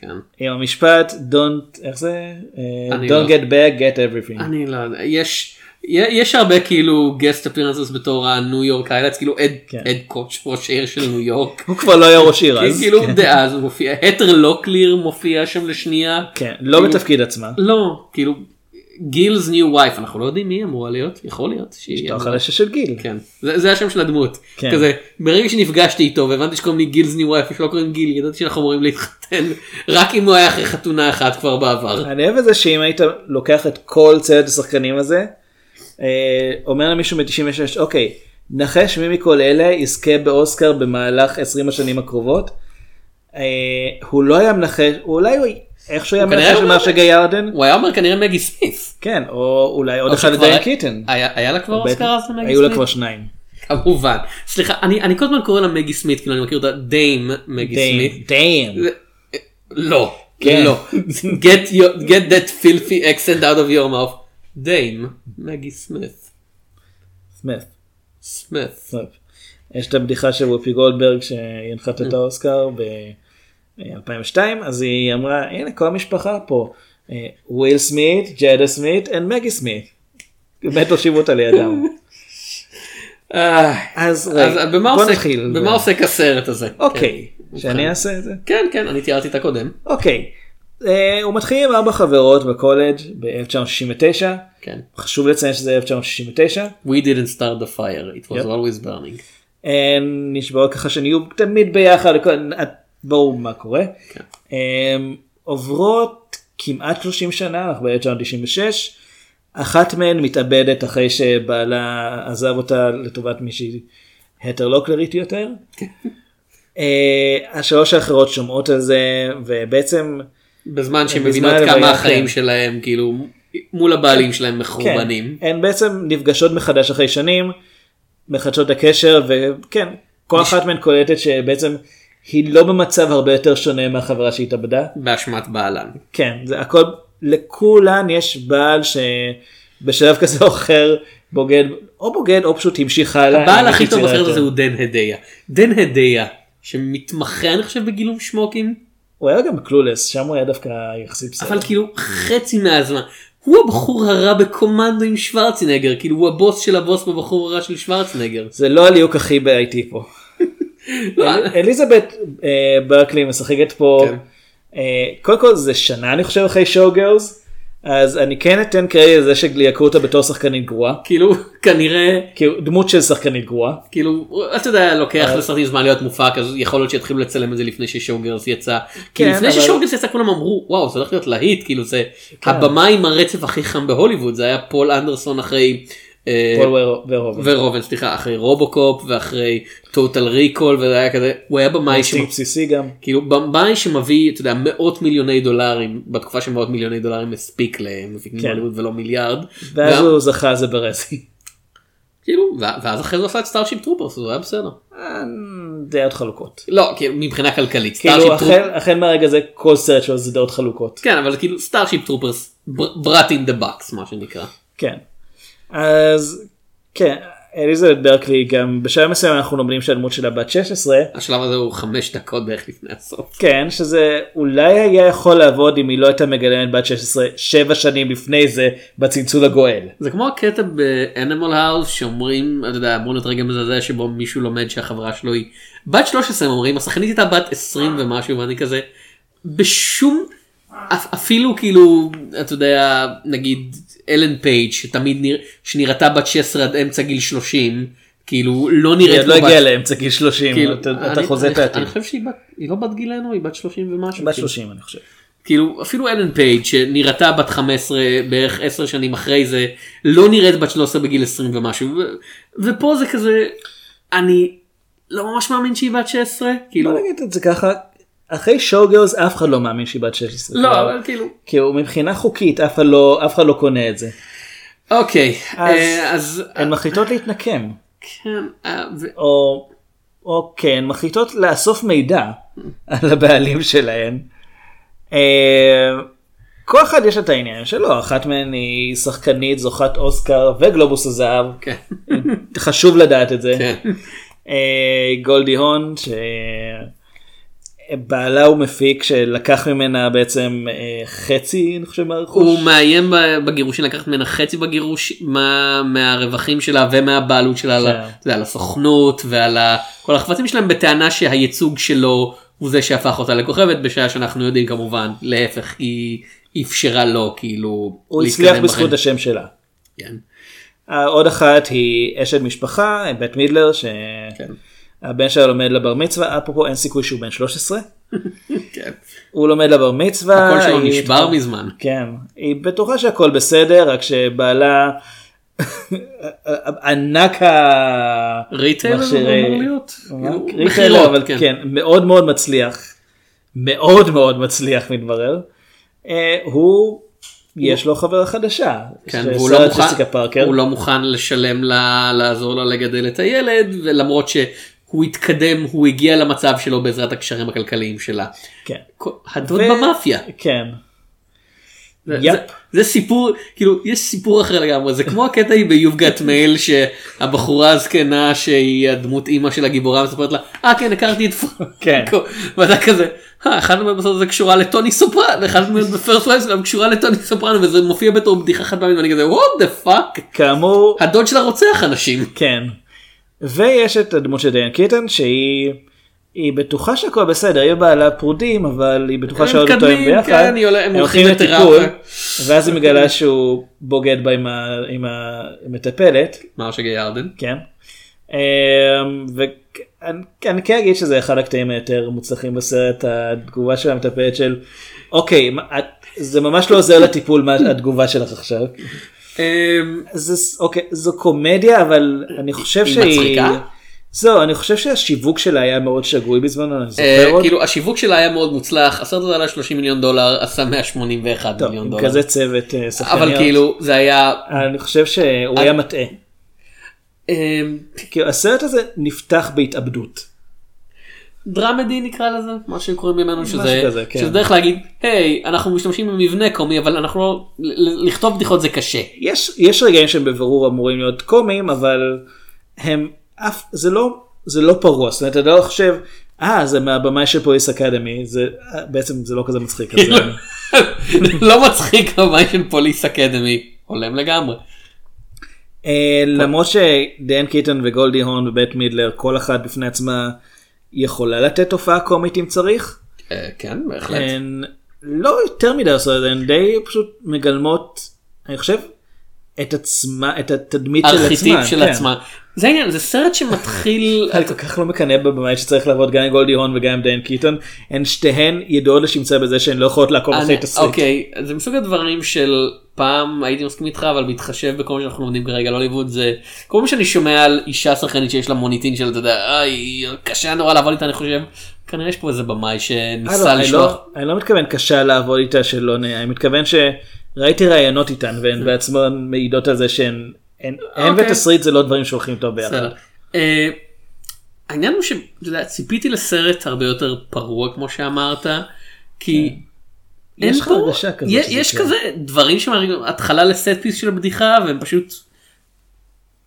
כן. עם המשפט don't, איך זה? אה, don't לא- get mad, get everything. אני לא יודע, יש... יש הרבה כאילו guest appearances בתור הניו יורק highlights כאילו אד כן. אד קוץ' ראש העיר של ניו יורק. הוא כבר לא היה ראש עיר אז. כאילו דאז הוא מופיע הת'ר לוקליר מופיע שם לשנייה. כן, לא כאילו- בתפקיד עצמה. לא כאילו Gil's new wife אנחנו לא יודעים מי אמורה להיות יכול להיות שהיא אמורה- החדשה של גיל. כן זה, זה השם של הדמות כן. כזה ברגע שנפגשתי איתו והבנתי שקוראים לי גילס ניו וייף שלא קוראים גיל ידעתי שאנחנו אמורים להתחתן רק אם הוא היה אחרי חתונה אחת כבר בעבר. אני אוהב את זה שאם היית לוקח את כל צוות השחקנים הזה, אה, אומר למישהו מ-96, אוקיי, נחש מי מכל אלה יזכה באוסקר במהלך 20 השנים הקרובות. אה, הוא לא היה מנחש, אולי הוא איכשהו היה הוא כנראה מנחש אומר- למה שגיא ירדן, הוא היה אומר כנראה מגי סמית'. כן, או אולי עוד אחד לדיין קיטן. היה היה לה כבר. אוסקר אז למגי היו לה סמית? כבר שניים. כמובן. סליחה אני כל הזמן קורא לה מגי סמית כאילו אני מכיר אותה דיים מגי סמית. דיים. לא. כן. לא. get your- get that filthy accent out of your mouth. דיים מגי סמית. סמית. סמית. יש את הבדיחה של וופי גולדברג שהיא הנחתה את האוסקר ב-2002 אז היא אמרה הנה כל המשפחה פה אה, וויל סמית, ג'דה סמית ומגי סמית. באמת הושיבו אותה לידם. אה, אז בוא נתחיל. במה עוסק הסרט הזה? אוקיי, כן. שאני אעשה את זה? כן כן אני תיארתי את הקודם. אוקיי. אה, הוא מתחיל עם ארבע חברות בקולג' ב-1969. כן. חשוב לציין שזה 1969. We didn't start the fire it was Yep. always burning. הן נשבעות ככה שהן יהיו תמיד ביחד, ברור מה קורה. כן. הן עוברות כמעט 30 שנה, אנחנו ב-1996. אחת מהן מתאבדת אחרי שבעלה עזב אותה לטובת מישהי הטרלוקלרית יותר. אה, השלוש האחרות שומעות על זה ובעצם בזמן שהן מבינות כמה החיים כן. שלהם כאילו מול הבעלים שלהם מחורבנים. כן, הן בעצם נפגשות מחדש אחרי שנים, מחדשות הקשר, וכן, כל אחת מהן קולטת שבעצם היא לא במצב הרבה יותר שונה מהחברה שהתאבדה. באשמת בעלן. כן, זה הכל, לכולן יש בעל שבשלב כזה או אחר בוגד, או בוגד או פשוט המשיך הלאה. הבעל הכי טוב בסרט הזה יותר. הוא דן הדיה. דן הדיה שמתמחה אני חושב בגילום שמוקים הוא היה גם קלולס, שם הוא היה דווקא יחסית בסדר. אבל כאילו חצי מהזמן. הוא הבחור הרע בקומנדו עם שוורצנגר כאילו הוא הבוס של הבוס בבחור הרע של שוורצנגר. זה לא הליהוק הכי בעייתי פה. לא, אל- אליזבת אה, ברקלי משחקת פה, כן. אה, קודם כל זה שנה אני חושב אחרי שואו גרלס, אז אני כן אתן קרדיט לזה שליהקו אותה בתור שחקנית גרועה, כאילו כנראה כאילו דמות של שחקנית גרועה. כאילו אתה יודע לוקח לסרטים זמן להיות מופק אז יכול להיות שיתחילו לצלם את זה לפני ששואוגרס יצא. כי כן, לפני אבל- ש Showgirls יצא כולם אמרו וואו זה הולך להיות להיט כאילו זה כן. הבמאי עם הרצף הכי חם בהוליווד זה היה פול אנדרסון אחרי. אה, ורהובן. ורהובן סליחה אחרי רובוקופ ואחרי Total Recall וזה היה כזה הוא היה במאי אינסטינקט בסיסי גם. כאילו במאי שמביא אתה יודע מאות מיליוני דולרים בתקופה שמאות מיליוני דולרים הספיק למפיקים כן. ולא מיליארד. ואז הוא זכה זה ב Razzie. כאילו ואז אחרי זה עשה את Starship Troopers הוא היה בסדר. דעות חלוקות. לא כאילו מבחינה כלכלית. כאילו החל מהרגע זה כל סרט שלו זה דעות חלוקות. כן אבל כאילו Starship Troopers brought in the bucks מה שנקרא. כן. אז כן, אליזבת ברקלי גם בשלב מסוים אנחנו לומדים שהדמות שלה בת 16. השלב הזה הוא חמש דקות בערך לפני הסוף. כן, שזה אולי היה יכול לעבוד אם היא לא הייתה מגלמת בת 16 שבע שנים לפני זה בצלצול הגואל. זה כמו הקטע ב Animal House שאומרים אתה יודע אמור להיות רגע מזעזע שבו מישהו לומד שהחברה שלו היא בת 13 הם אומרים השחקנית הייתה בת 20 ומשהו ואני כזה בשום אפ- אפילו כאילו אתה יודע נגיד אלן פייג' שתמיד נרא, שנראתה בת 16 עד אמצע גיל 30 כאילו לא היא נראית עוד לא הגיעה לאמצע גיל 30, כאילו, אתה- אתה חוזה את העתיד. אני חושב שהיא בת, היא לא בת גילנו, היא בת 30 ומשהו. בת כאילו. 30 אני חושב. כאילו אפילו אלן פייג' שנראתה בת 15 בערך 10 שנים אחרי זה לא נראית בת 13 בגיל 20 ומשהו ו- ופה זה כזה אני לא ממש מאמין שהיא בת 16 כאילו בוא נגיד את זה ככה, אחרי שואו גרלס אף אחד לא מאמין שהיא בת 16. לא אבל כאילו כאילו מבחינה חוקית אף אחד לא אף אחד לא קונה את זה. אוקיי אז- אה, אז הן מחליטות להתנקם. כן אה, או, או כן, מחליטות לאסוף מידע על הבעלים שלהן. אה, כל אחד יש את העניין שלו, אחת מהן היא שחקנית זוכת אוסקר וגלובוס הזהב, כן חשוב לדעת את זה. כן גולדי הון, שבעלה הוא מפיק שלקח ממנה בעצם אה, חצי, אני חושב, מהרכוש. הוא מאיים בגירושין לקחת ממנה חצי בגירוש מה, מהרווחים שלה ומהבעלות שלה על, כן. יודע, על הסוכנות ועל ה, כל החפצים שלהם בטענה שהייצוג שלו הוא זה שהפך אותה לכוכבת בשעה שאנחנו יודעים כמובן להפך היא אפשרה לו כאילו הוא הצליח בזכות בחיים. השם שלה. כן. אה, עוד אחת היא אשת משפחה, בית מידלר, כן. שהבן שלה לומד לבר מצווה, אפרופו אין סיכוי שהוא בן 13. כן. הוא לומד לבר מצווה. הקול שלו היא- נשבר מזמן. כן, היא בטוחה שהכל בסדר, רק שבעלה ענק ה... הוא מכשירי- אמור להיות? מכירות, אבל כן. כן, מאוד מאוד מצליח. מאוד מאוד מצליח מתברר. אה, הוא, יש לו חברה חדשה. כן, והוא לא, מוכן. הוא לא מוכן לשלם לה, לעזור לה לגדל את הילד ולמרות שהוא התקדם הוא הגיע למצב שלו בעזרת הקשרים הכלכליים שלה. כן. הדוד ו- במאפיה. כן. זה, יפ. זה, זה סיפור כאילו יש סיפור אחר לגמרי זה כמו הקטע היא ב-You've Got Mail שהבחורה הזקנה שהיא הדמות אימא של הגיבורה מספרת לה אה כן הכרתי את כן. פרנקו ואתה כזה "אה, אחת הדמות בסוף זה קשורה לטוני סופרנו אחת הדמות ב First Wives גם קשורה לטוני סופרנו וזה מופיע בתור בדיחה חד פעמית ואני כזה what the fuck כאמור, הדוד שלה רוצח אנשים כן. ויש את הדמות של דיאן קיטון שהיא היא בטוחה שהכל בסדר, היא ובעלה פרודים אבל היא בטוחה הם שעוד אותו הם ביחד. כן, עולה- הם הולכים לטיפול. ואז היא מגלה שהוא בוגד בה עם ה- עם המטפלת. מרשה גיי ארדן. כן. אמ, ואני אני כן אגיד שזה אחד הקטעים היותר מוצלחים בסרט התגובה של המטפלת של אוקיי מה- זה ממש לא עוזר לטיפול מה התגובה שלך עכשיו. אמ, זה, אוקיי, זו קומדיה אבל אני חושב היא שהיא... מצחיקה? זהו, אני חושב שהשיווק שלה היה מאוד שגוי בזמנו, אני אה, זוכר עוד. כאילו השיווק שלה היה מאוד מוצלח, הסרט הזה עלה 30 מיליון דולר, עשה 181 טוב, מיליון דולר. כזה צוות אה, שחקניות. אבל כאילו זה היה, אני חושב שהוא היה מטעה. כאילו הסרט הזה נפתח בהתאבדות. דרמדי נקרא לזה, מה שקוראים ממנו, שזה כזה, כן. שזה דרך להגיד, היי, אנחנו משתמשים במבנה קומי, אבל אנחנו לא, לכתוב בדיחות זה קשה. יש, יש רגעים שהם בבירור אמורים להיות קומיים, אבל הם אף, זה לא, זה לא פרוע, זאת אומרת, אתה לא חושב, אה, זה מהבמאי של פוליס אקדמי, זה, בעצם זה לא כזה מצחיק. זה- לא מצחיק הבעיה של פוליס אקדמי, הולם לגמרי. אה, למרות שדן קיטון וגולדי הון ובית מידלר, כל אחת בפני עצמה יכולה לתת תופעה קומית אם צריך. אה, כן, בהחלט. הן לא יותר מדי עושות את זה, הן די פשוט מגלמות, אני חושב, את עצמה, את התדמית של עצמה. של כן. עצמה. זה העניין, זה סרט שמתחיל, אני כל כך לא מקנא בבמאי שצריך לעבוד גם עם גולדי הון וגם עם דיין קיטון, הן שתיהן ידועות לשמצה בזה שהן לא יכולות לעקוב אחרי תסריט. אוקיי, זה מסוג הדברים של פעם הייתי מסכים איתך, אבל בהתחשב בכל מה שאנחנו לומדים כרגע על הוליווד זה, כל פעם שאני שומע על אישה שחקנית שיש לה מוניטין של, אתה יודע, איי, קשה נורא לעבוד איתה, אני חושב, כנראה יש פה איזה במאי אה, לא, שניסה לשלוח. לא- אני לא מתכוון קשה לעבוד איתה שלא נהיה, אני מתכוון שראיתי ראיונות איתן והן בעצמן מעידות על זה שהן, הן הן אוקיי. ותסריט זה לא דברים שהולכים טוב ביחד. אה, העניין הוא שאתה יודע, ציפיתי לסרט הרבה יותר פרוע כמו שאמרת, כי אין יש לך הרגשה כזאת יש- יש כן. כזה דברים שמרגישים התחלה לסט פיס של הבדיחה והם פשוט.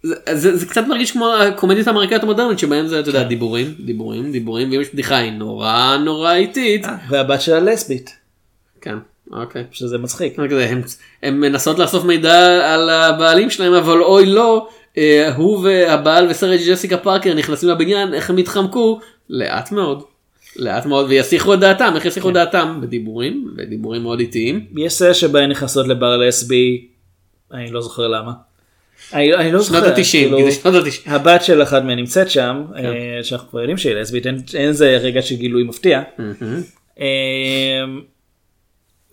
זה, זה, זה קצת מרגיש כמו הקומדיות האמריקאית המודרנית שבהם זה אתה יודע דיבורים דיבורים דיבורים ואם יש בדיחה היא נורא נורא איטית. והבת שלה לסבית, כן אוקיי. שזה מצחיק. כזה, הם, הם מנסות לאסוף מידע על הבעלים שלהם אבל אוי לא אה, הוא והבעל וסרט ג'סיקה פארקר נכנסים לבניין איך הם התחמקו לאט מאוד. לאט מאוד ויסיחו את דעתם איך יסיחו את דעתם בדיבורים בדיבורים מאוד איטיים. יש סרט שבהן נכנסות לבר לסבי, אני לא זוכר למה. אני, אני לא שנות זוכר, ה-90 כאילו, זה שנות ה-90. הבת של אחת מהן נמצאת שם, כן. אה, שאנחנו כבר יודעים שהיא לסבית, אין אין איזה רגע של גילוי מפתיע. אה,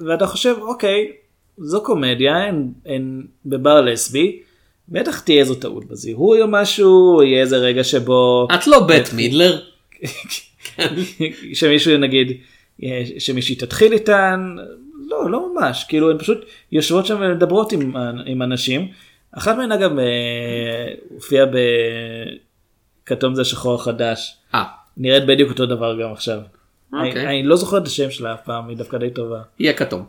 ואתה חושב, אוקיי, זו קומדיה, הן, הן בבר לסבי, בטח תהיה איזו טעות בזיהוי או משהו, יהיה איזה רגע שבו... את לא בית מידלר. שמישהו נגיד, שמישהי תתחיל איתן, לא, לא ממש, כאילו הן פשוט יושבות שם ומדברות עם, עם אנשים. אחת מהן אגב אה, הופיעה בכתום זה שחור החדש, אה, נראית בדיוק אותו דבר גם עכשיו. אוקיי. אני, אני לא זוכר את השם שלה אף פעם, היא דווקא די טובה. היא הכתום.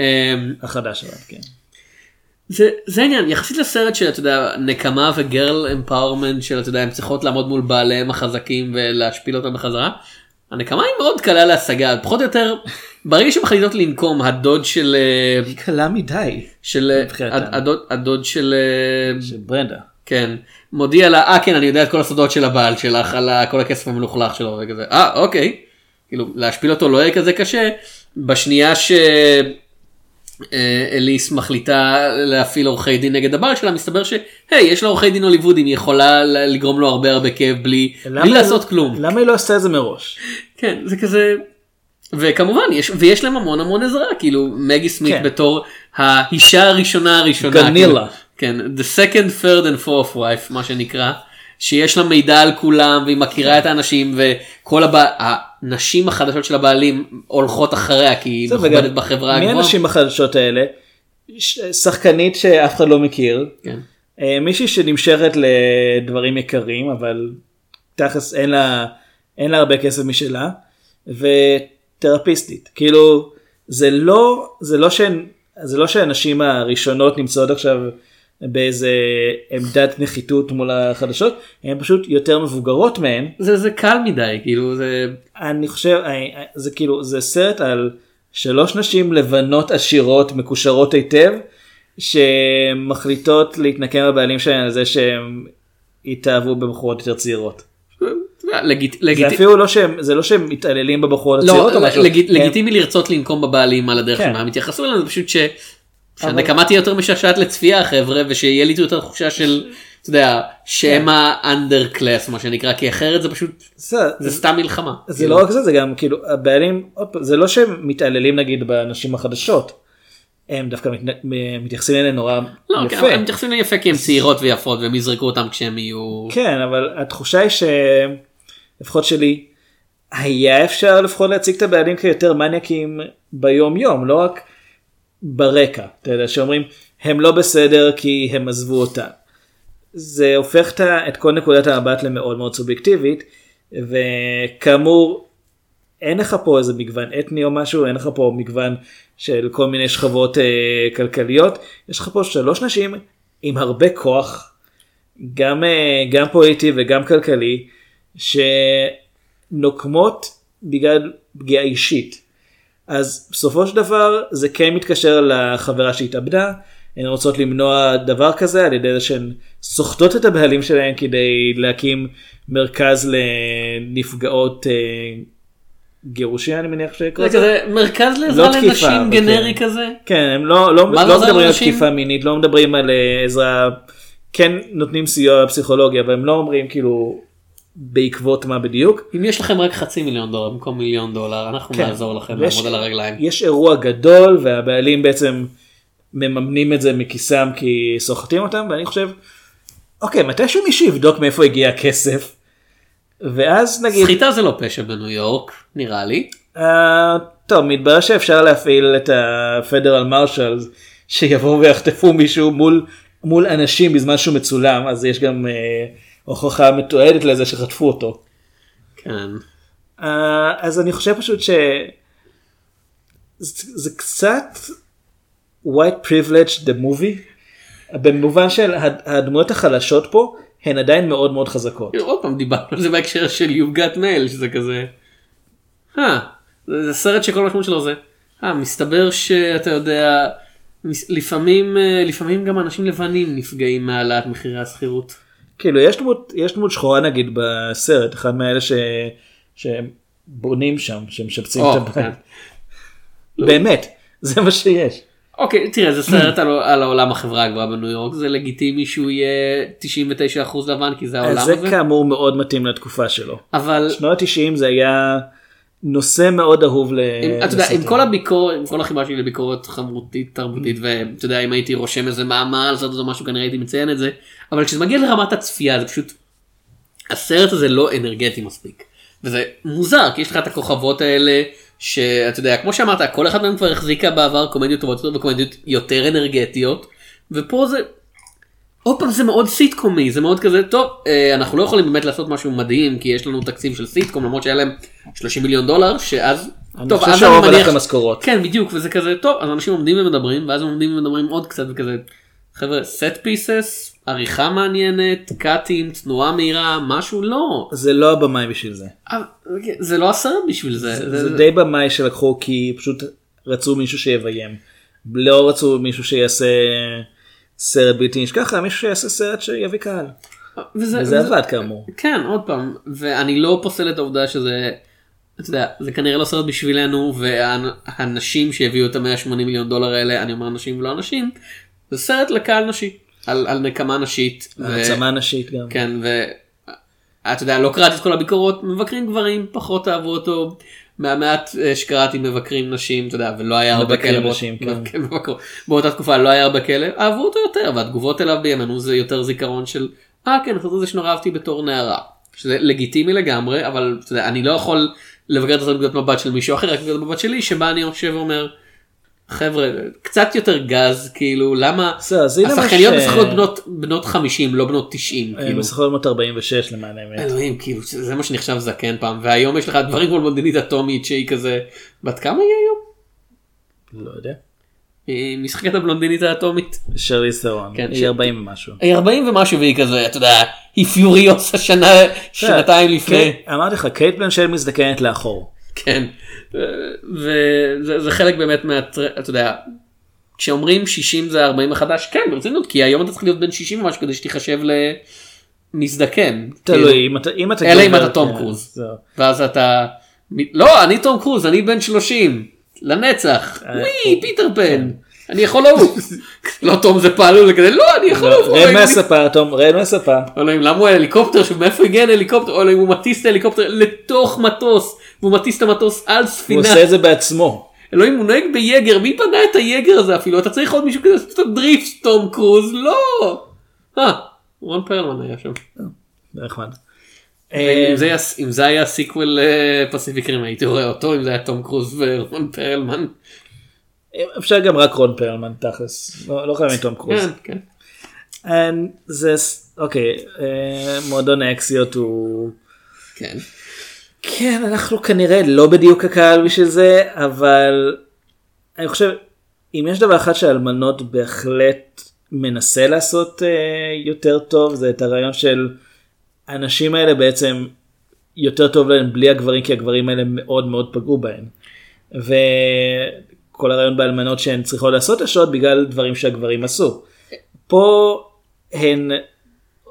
אמ, החדש אבל, כן. זה זה העניין יחסית לסרט של אתה יודע נקמה וגרל אמפאורמנט של אתה יודע הם צריכות לעמוד מול בעליהם החזקים ולהשפיל אותם בחזרה. הנקמה היא מאוד קלה להשגה פחות או יותר ברגע שמחליטות לנקום הדוד של אה, היא קלה מדי. של אה, הדוד הדוד של אה, של ברנדה. כן מודיע לה אה כן אני יודע את כל הסודות של הבעל שלך על כל הכסף המלוכלך שלו וכזה אה אוקיי כאילו להשפיל אותו לא יהיה כזה קשה בשנייה ש... אה, מחליטה להפעיל עורכי דין נגד הבעל שלה מסתבר שהי יש לה עורכי דין הוליוודים היא יכולה לגרום לו הרבה הרבה כאב בלי, בלי היא- לעשות כלום למה היא לא עשתה את זה מראש? כן זה כזה וכמובן יש ויש להם המון המון עזרה כאילו מגי סמית כן. בתור האישה הראשונה הראשונה גנילה. כאילו, כן the second third and fourth wife מה שנקרא שיש לה מידע על כולם והיא מכירה את האנשים וכל הבע... הנשים החדשות של הבעלים הולכות אחריה כי היא מכובדת בחברה מי הגבוהה. האנשים החדשות האלה? ש- שחקנית שאף אחד לא מכיר. כן. אה, מישהי שנמשכת לדברים יקרים אבל תכלס אין לה אין לה הרבה כסף משלה ותרפיסטית כאילו זה לא זה לא שהן זה לא שהנשים הראשונות נמצאות עכשיו באיזה עמדת נחיתות מול החדשות הן פשוט יותר מבוגרות מהן זה זה קל מדי כאילו זה אני חושב אני- זה כאילו זה סרט על שלוש נשים לבנות עשירות מקושרות היטב שמחליטות להתנקם בבעלים שלהן על זה שהם התאהבו בבחורות יותר צעירות. לגיט, זה לגיט, אפילו לא שהם זה לא שהם מתעללים בבחורות לא, הצעירות או משהו. לגיט, הם- לגיטימי לרצות לנקום בבעלים על הדרך כן. שמה הם התייחסו אלינו זה פשוט ש... שהנקמה תהיה יותר משעשעת לצפייה חבר'ה ושיהיה לי יותר תחושה של אתה יודע שהם האנדר קלאס מה שנקרא כי אחרת זה פשוט זה- סתם מלחמה. זה. לא רק זה זה גם כאילו הבעלים זה לא שהם מתעללים נגיד בנשים החדשות. הם דווקא מת- מתייחסים אליהן נורא לא, כן, יפה. הם מתייחסים אליהם יפה כי הם צעירות ויפות והם יזרקו אותם כשהם יהיו... כן אבל התחושה היא שלפחות שלי היה אפשר לפחות להציג את הבעלים כיותר מניאקים ביום יום לא רק ברקע אתה יודע שאומרים הם לא בסדר כי הם עזבו אותה. זה הופך את כל נקודת המבט למאוד מאוד סובייקטיבית וכאמור אין לך פה איזה מגוון אתני או משהו אין לך פה מגוון של כל מיני שכבות אה, כלכליות יש לך פה שלוש נשים עם הרבה כוח גם אה, גם פוליטי וגם כלכלי שנוקמות בגלל פגיעה אישית. אז בסופו של דבר זה כן מתקשר לחברה שהתאבדה הן רוצות למנוע דבר כזה על ידי זה שהן סוחטות את הבעלים שלהן כדי להקים מרכז לנפגעות אה, גירושין אני מניח שיקרא זה כזה מרכז לעזרה לא תקיפה, לנשים אבל גנרי כן. כזה. כן הם לא, לא, זה לא מדברים על לאנשים? תקיפה מינית לא מדברים על אה, עזרה כן נותנים סיוע פסיכולוגי אבל הם לא אומרים כאילו בעקבות מה בדיוק. אם יש לכם רק חצי מיליון דולר במקום מיליון דולר אנחנו כן. נעזור לכם ויש- לעמוד על הרגליים. יש אירוע גדול והבעלים בעצם מממנים את זה מכיסם כי סוחטים אותם ואני חושב אוקיי מתישהו מישהו יבדוק מאיפה הגיע הכסף. ואז נגיד סחיטה זה לא פשע בניו יורק נראה לי. אה, טוב מתברר שאפשר להפעיל את הפדרל מרשל שיבואו ויחטפו מישהו מול מול אנשים בזמן שהוא מצולם אז יש גם אה, הוכחה מתועדת לזה שחטפו אותו. כן. אה, אז אני חושב פשוט ש... זה, זה קצת white privilege the movie במובן של הד- הדמויות החלשות פה הן עדיין מאוד מאוד חזקות. עוד פעם דיברנו על זה בהקשר של You got mail שזה כזה. אה, זה זה סרט שכל המשמעות שלו זה. אה, מסתבר שאתה יודע לפעמים אה, לפעמים גם אנשים לבנים נפגעים מהעלאת מחירי השכירות. כאילו יש דמות יש דמות שחורה נגיד בסרט אחד מאלה ש... שבונים שם שמשפצים או, את הבית. כן. באמת זה מה שיש. אוקיי תראה זה סרט על, על העולם החברה הגבוהה בניו יורק זה לגיטימי שהוא יהיה 99% לבן כי זה העולם אז זה הזה. כאמור מאוד מתאים לתקופה שלו. אבל שנות ה-90 זה היה נושא מאוד אהוב ל... אתה יודע, עם. כל הביקורת, עם כל החיבה שלי לביקורת חברותית תרבותית ואתה יודע אם הייתי רושם איזה מאמר על זה או משהו כנראה הייתי מציין את זה אבל כשזה מגיע לרמת הצפייה זה פשוט הסרט הזה לא אנרגטי מספיק וזה מוזר כי יש לך את הכוכבות האלה שאתה יודע כמו שאמרת כל אחד מהם כבר החזיקה בעבר קומדיות טובות יותר וקומדיות יותר אנרגטיות ופה זה עוד פעם זה מאוד סיטקומי זה מאוד כזה טוב אה, אנחנו לא יכולים באמת לעשות משהו מדהים כי יש לנו תקציב של סיטקום למרות שהיה להם 30 מיליון דולר שאז. אני טוב, חושב שהרוב הלך למשכורות. כן בדיוק וזה כזה טוב אז אנשים עומדים ומדברים ואז הם עומדים ומדברים עוד קצת וכזה חבר'ה סט פיסס עריכה מעניינת קאטים תנועה מהירה משהו לא זה לא הבמאי בשביל זה. אבל זה לא הסרט בשביל זה. זה, זה די במאי שלקחו כי פשוט רצו מישהו שיביים. לא רצו מישהו שיעשה סרט בלתי נשכח, אלא מישהו שיעשה סרט שיביא קהל. וזה, וזה עבד כאמור. כן עוד פעם ואני לא פוסל את העובדה שזה. אתה יודע, זה כנראה לא סרט בשבילנו והאנשים שהביאו את ה-180 מיליון דולר האלה אני אומר אנשים ולא אנשים זה סרט לקהל נשי על, על נקמה נשית. ו- העצמה נשית גם. כן ואתה יודע לא קראתי את כל הביקורות מבקרים גברים פחות אהבו אותו מהמעט אה, שקראתי מבקרים נשים אתה יודע ולא היה הרבה כאלה נשים, כן. כן, מבקר- באותה תקופה לא היה הרבה כאלה אהבו אותו יותר והתגובות אליו בימינו זה יותר זיכרון של אה כן חשבתי זה שנורא אהבתי בתור נערה שזה לגיטימי לגמרי אבל אתה יודע, אני לא יכול לבקר את זה מנקודת מבט של מישהו אחר רק מנקודת מבט שלי שבה אני יושב ואומר. חבר'ה קצת יותר גז כאילו למה השחקניות ש- משחקות בנות בנות 50 לא בנות 90 אה, כאילו. בסך הכל 46 למען האמת. אלוהים כאילו זה מה שנחשב זקן פעם והיום יש לך דברים כמו בלונדינית אטומית שהיא כזה בת כמה היא היום? לא יודע. היא משחקת הבלונדינית האטומית. שרלי סטרון. כן, ש- היא 40 ומשהו. היא 40 ומשהו והיא כזה אתה יודע היא Furious השנה שנתיים לפני. אמרתי לך קייט בלאנשט מזדקנת לאחור. כן. וזה זה חלק באמת מהטר... אתה יודע. כשאומרים 60 זה 40 החדש כן ברצינות כי היום אתה צריך להיות בן 60 ומשהו כדי שתיחשב למזדקן. כאילו, תלוי אם אתה אם אתה אלא אם אתה תום כן, קרוז. ואז אתה לא אני תום קרוז אני בן 30 לנצח אה, וואי פיטר פן אני יכול לעוף לא תום זה פעלול זה כזה לא אני יכול לעוף רד מהספה תום רד מהספה. אלוהים למה הוא הליקופטר מאיפה הגיע הליקופטר אלוהים הוא מטיס את ההליקופטר לתוך מטוס והוא מטיס את המטוס על הוא ספינה עושה את זה בעצמו. אלוהים הוא נוהג ב Jaeger מי בנה את ה Jaeger הזה אפילו אתה צריך עוד מישהו כזה לעשות את ה drift תום קרוז לא. אה, רון פרלמן היה שם. נחמד. אם זה היה- אם זה היה sequel Pacific Rim הייתי רואה אותו אם זה היה תום קרוז ורון פרלמן. אפשר גם רק רון פרלמן תכלס לא לא חייבים תום קרוז. כן, כן. זה אוקיי אה, מועדון האקסיות הוא כן. כן אנחנו כנראה לא בדיוק הקהל בשביל זה אבל אני חושב אם יש דבר אחד שאלמנות בהחלט מנסה לעשות אה, יותר טוב זה את הרעיון של הנשים האלה בעצם יותר טוב להם בלי הגברים כי הגברים האלה מאוד מאוד פגעו בהם. וכל הרעיון באלמנות שהן צריכות לעשות השעות בגלל דברים שהגברים עשו. פה הן,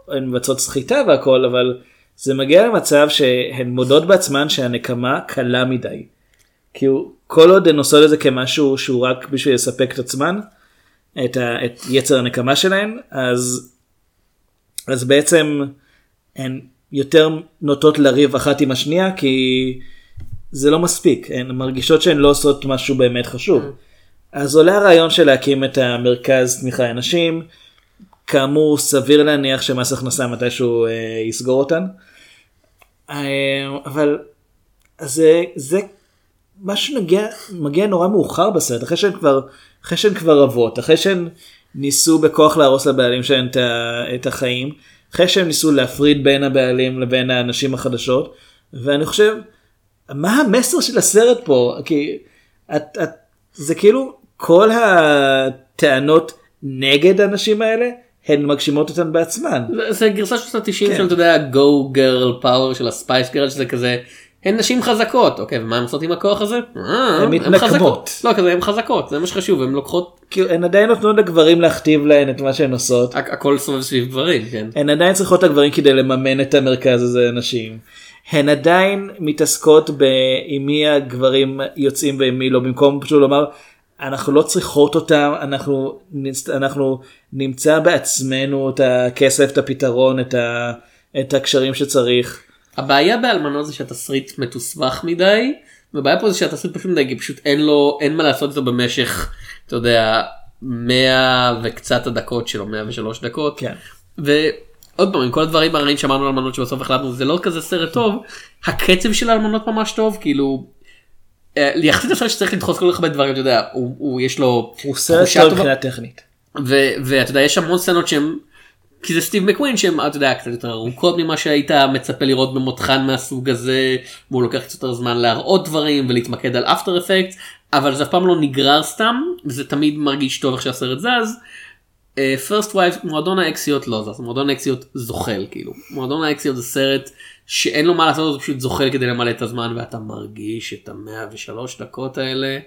הן מבצעות סחיטה והכל אבל זה מגיע למצב שהן מודות בעצמן שהנקמה קלה מדי. כי הוא, כל עוד הן עושות את זה כמשהו שהוא רק בשביל לספק את עצמן, את, ה, את יצר הנקמה שלהן, אז, אז בעצם הן יותר נוטות לריב אחת עם השנייה כי זה לא מספיק, הן מרגישות שהן לא עושות משהו באמת חשוב. אז עולה הרעיון של להקים את המרכז תמיכה לנשים, כאמור סביר להניח שמס הכנסה מתישהו אה, יסגור אותן, אה, אבל זה, זה משהו נגיע, מגיע נורא מאוחר בסרט, אחרי שהן כבר, אחרי שהן כבר רבות, אחרי שהן ניסו בכוח להרוס לבעלים שלהן את, את החיים, אחרי שהם ניסו להפריד בין הבעלים לבין האנשים החדשות, ואני חושב, מה המסר של הסרט פה? כי את, את, זה כאילו כל הטענות נגד האנשים האלה, הן מגשימות אותן בעצמן. זה- גרסה של שנות 90 כן. של אתה יודע go girl power של הספייס גרל שזה כזה הן נשים חזקות אוקיי ומה הן עושות עם הכוח הזה? אה, הן מתנקמות. חזקות. לא כזה הן חזקות זה מה שחשוב הן לוקחות כאילו הן עדיין נותנות לגברים להכתיב להן את מה שהן עושות. הכ- הכל סובב סביב גברים כן. הן עדיין צריכות את הגברים כדי לממן את המרכז הזה לנשים. הן עדיין מתעסקות עם מי הגברים יוצאים ועם מי לא במקום פשוט לומר אנחנו לא צריכות אותם אנחנו אנחנו נמצא בעצמנו את הכסף את הפתרון את, ה, את הקשרים שצריך. הבעיה באלמנות זה שהתסריט מתוסבך מדי והבעיה פה זה שהתסריט פשוט מדי כי פשוט אין לו אין מה לעשות איתו במשך אתה יודע 100 וקצת הדקות שלו 103 דקות. כן. ועוד פעם עם כל הדברים הרעים שאמרנו על אלמנות שבסוף החלטנו זה לא כזה סרט טוב הקצב של האלמנות ממש טוב כאילו. אה, יחסית לסרט שצריך לדחוס כל כך הרבה דברים אתה יודע הוא, הוא יש לו הוא סרט טוב. מבחינה טכנית. ואתה יודע יש המון סצנות שהם כי זה סטיב מקווין שהם אתה יודע קצת יותר ארוכות ממה שהיית מצפה לראות במותחן מהסוג הזה והוא לוקח קצת יותר זמן להראות דברים ולהתמקד על אפטר אפקט אבל זה אף פעם לא נגרר סתם וזה תמיד מרגיש טוב איך שהסרט זז. First Wives מועדון האקסיות לא זז מועדון האקסיות זוחל כאילו מועדון האקסיות זה סרט שאין לו מה לעשות הוא פשוט זוחל כדי למלא את הזמן ואתה מרגיש את המאה ושלוש דקות האלה.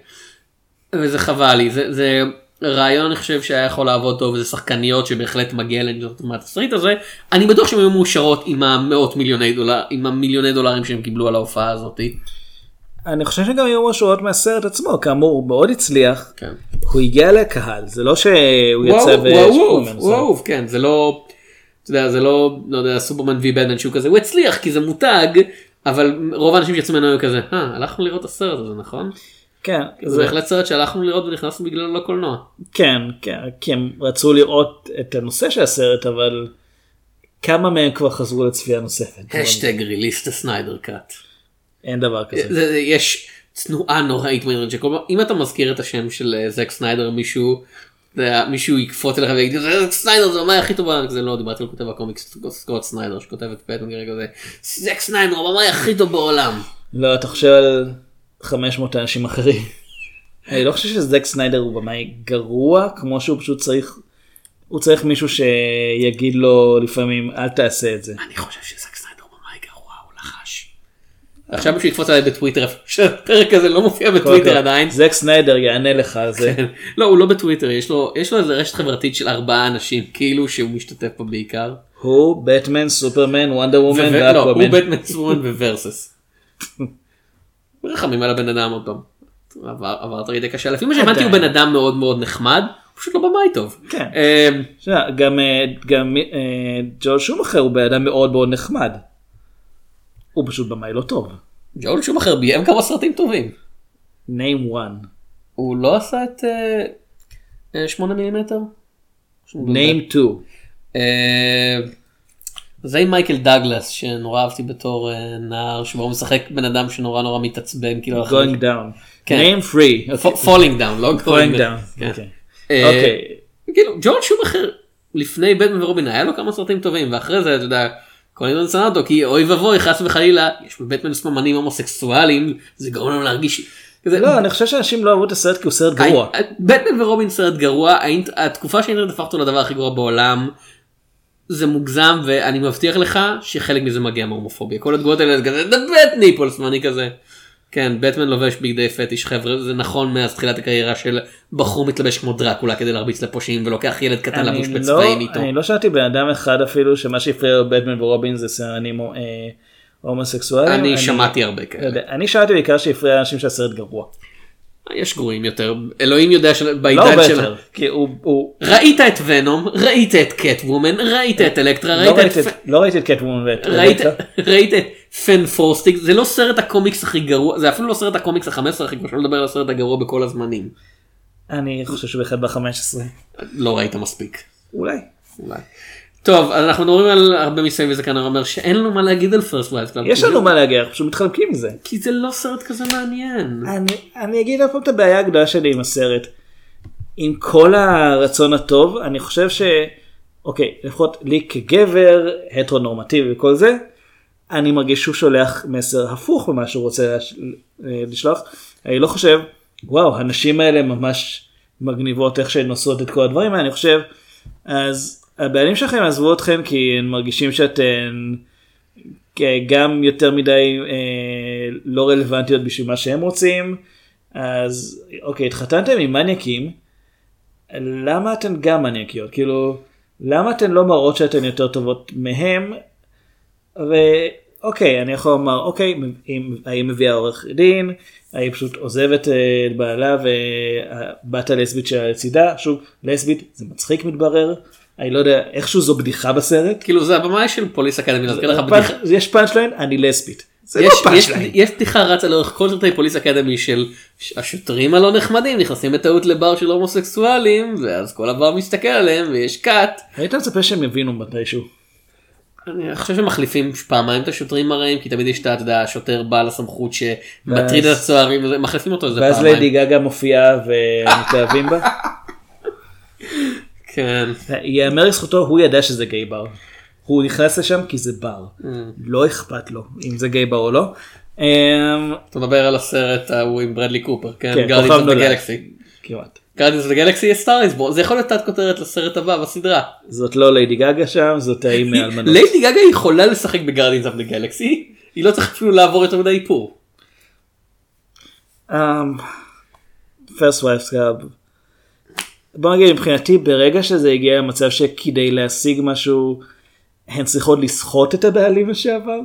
וזה חבל לי זה זה רעיון אני חושב שהיה יכול לעבוד טוב וזה שחקניות שבהחלט מגיע להן יותר מהתסריט הזה אני בטוח שהן היו מאושרות עם המאות מיליוני דולר עם המיליוני דולרים שהם קיבלו על ההופעה הזאתי. אני חושב שגם היו משהו עוד מהסרט עצמו כאמור הוא מאוד הצליח כן. הוא הגיע לקהל זה לא שהוא יצא ו... וואו, וואו, כן זה לא אתה יודע זה לא לא יודע סופרמן וי בטמן שהוא כזה הוא הצליח כי זה מותג אבל רוב האנשים שיצאו ממנו היו כזה "אה, הלכנו לראות את הסרט הזה נכון כן, זה בהחלט סרט שהלכנו לראות ונכנסנו בגללו לקולנוע. כן, כן, כי הם רצו לראות את הנושא של הסרט, אבל כמה מהם כבר חזרו לצפייה נוספת? השטג ריליסט הסניידר קאט. אין דבר כזה. זה- זה- יש תנועה נוראית באינטרנט שכל פעם אם אתה מזכיר את השם של אה, זק סניידר מישהו. מישהו יקפוץ אליך ויגיד "זה זק סניידר זה הבמאי הכי טוב בעולם כזה לא דיברתי על כותב הקומיקס סקוט סניידר שכותב את בטמן כרגע זה זק סניידר הבמאי הכי טוב בעולם. לא, אתה חושב על 500 אנשים אחרים. אני לא חושב שזק סניידר הוא במאי גרוע, כמו שהוא פשוט צריך, הוא צריך מישהו שיגיד לו לפעמים אל תעשה את זה. אני חושב שזק סניידר הוא במאי גרוע הוא לחש. עכשיו מישהו יקפוץ עליי בטוויטר שהפרק הזה לא מופיע בטוויטר עדיין. זק סניידר יענה לך על זה. לא הוא לא בטוויטר יש לו איזה רשת חברתית של ארבעה אנשים כאילו שהוא משתתף בה בעיקר. הוא בטמן, סופרמן, וונדר וומן ו- לא, הוא. בטמן סוומן וורסס. רחמים על הבן אדם עוד פעם. עבר- רגע קשה לפי מה שהבנתי הוא בן אדם מאוד מאוד נחמד הוא פשוט לא במאי טוב. כן. אמ, גם אה, אה, ג'ול שומאחר הוא בן אדם מאוד מאוד נחמד. הוא פשוט במאי לא טוב. ג'ול שומאחר ביים כמה סרטים טובים. name one. הוא לא עשה את אה, אה, 8 מילימטר? name 2. אה, זה עם מייקל דאגלס שנורא אהבתי בתור נער שבו הוא משחק בן אדם שנורא נורא מתעצבן כאילו going down. כן. name 3. Fa- falling down לא going down. כן. אוקיי. אוקיי. כאילו ג'ורג' שומאחר לפני בטמן ורובין היה לו כמה סרטים טובים ואחרי זה אתה יודע. הזמן שנא אותו כי אוי ואבוי חס וחלילה יש בבטמן סממנים הומוסקסואלים זה גורם לנו להרגיש. כזה- לא, אני חושב שאנשים לא אהבו את הסרט כי הוא סרט גרוע. הי- בטמן ורובין סרט גרוע התקופה שהאינטרנט הפך אותו לדבר הכי גרוע בעולם. זה מוגזם ואני מבטיח לך שחלק מזה מגיע מהומופוביה כל התגובות האלה זה כזה bad nipples ואני כזה. כן בטמן לובש בגדי פטיש חבר'ה זה נכון מאז תחילת הקריירה של בחור מתלבש כמו דרקולה כדי להרביץ לפושעים ולוקח ילד קטן אני לבוש לא- בצבעים איתו. אני לא שמעתי בן אדם אחד אפילו שמה שהפריע לו בטמן ורובין זה סרנים אה, הומוסקסואלים. אני שמעתי הרבה לא כאלה. יודע, אני שמעתי בעיקר שהפריע לאנשים שהסרט גרוע. יש גרועים יותר אלוהים יודע לא שבעידן הרבה של. כי הוא- הוא... ראית את ונום ראית את קט וומן ראית את אלקטרה לא ראית ראיתי את לא ראיתי את קטוון ואת... ראית, ראית את Fant4stic זה לא סרט הקומיקס הכי גרוע זה אפילו לא סרט הקומיקס ה-15 הכי גרוע שלא לדבר על הסרט הגרוע בכל הזמנים. אני חושב שהוא בהחלט ב-15. לא ראית מספיק. אולי. אולי. טוב אז אנחנו מדברים על הרבה מסביב וזה כנראה אומר שאין לנו מה להגיד על First Wives Club. יש לנו מה להגיד, אנחנו פשוט מתחמקים מזה. כי זה לא סרט כזה מעניין. אני, אני אגיד עוד פעם את הבעיה הגדולה שלי עם הסרט. עם כל הרצון הטוב, אני חושב ש... אוקיי, לפחות לי כגבר, הטרונורמטיבי וכל זה, אני מרגיש שהוא שולח מסר הפוך ממה שהוא רוצה. אה, לשלוח. אני לא חושב, וואו, הנשים האלה ממש מגניבות איך שהן עושות את כל הדברים האלה, אני חושב, אז הבעלים שלכם עזבו אתכם כי הם מרגישים שאתן גם יותר מדי אה, לא רלוונטיות בשביל מה שהם רוצים. אז אוקיי, התחתנתם עם מניאקים, למה אתן גם מניאקיות? כאילו, למה אתן לא מראות שאתן יותר טובות מהם? ואוקיי, אני יכול לומר, אוקיי, אם- האם מביאה עורך דין, האם פשוט עוזבת אה, את בעלה והבת הלסבית שלה לצידה, שוב, לסבית זה מצחיק מתברר, אני לא יודע, איכשהו זו בדיחה בסרט. כאילו זה הבמאי של Police Academy להזכיר לך punch- בדיחה. יש punch line, אני לסבית. זה לא יש, פאנצ' יש. יש בדיחה רצה לאורך כל סרטי Police Academy של השוטרים הלא נחמדים נכנסים בטעות לבר של הומוסקסואלים ואז כל הבר מסתכל עליהם ויש קאט. היית מצפה שהם יבינו מתישהו. אני חושב שמחליפים פעמיים את השוטרים הרעים כי תמיד יש את השוטר בעל הסמכות שמטריד את הצוערים מחליפים אותו איזה ואז פעמיים. ליידי גגה מופיעה ומתאהבים בה. כן. יאמר לזכותו, הוא ידע שזה גיי בר. הוא נכנס לשם כי זה בר. לא אכפת לו אם זה גיי בר או לא. אמ, אתה מדבר על הסרט ההוא עם ברדלי קופר כן כן, Guardians of נולד. the Galaxy. כמעט. Guardians of the Galaxy Star Is זה יכול להיות תת כותרת לסרט הבא בסדרה. זאת לא ליידי גגה שם, זאת האם מאלמנות. ליידי גגה יכולה לשחק ב Guardians of the Galaxy היא לא צריכה אפילו לעבור יותר מדי איפור. First Wives Club. בוא נגיד מבחינתי ברגע שזה הגיע למצב שכדי להשיג משהו הן צריכות לסחוט את הבעלים לשעבר.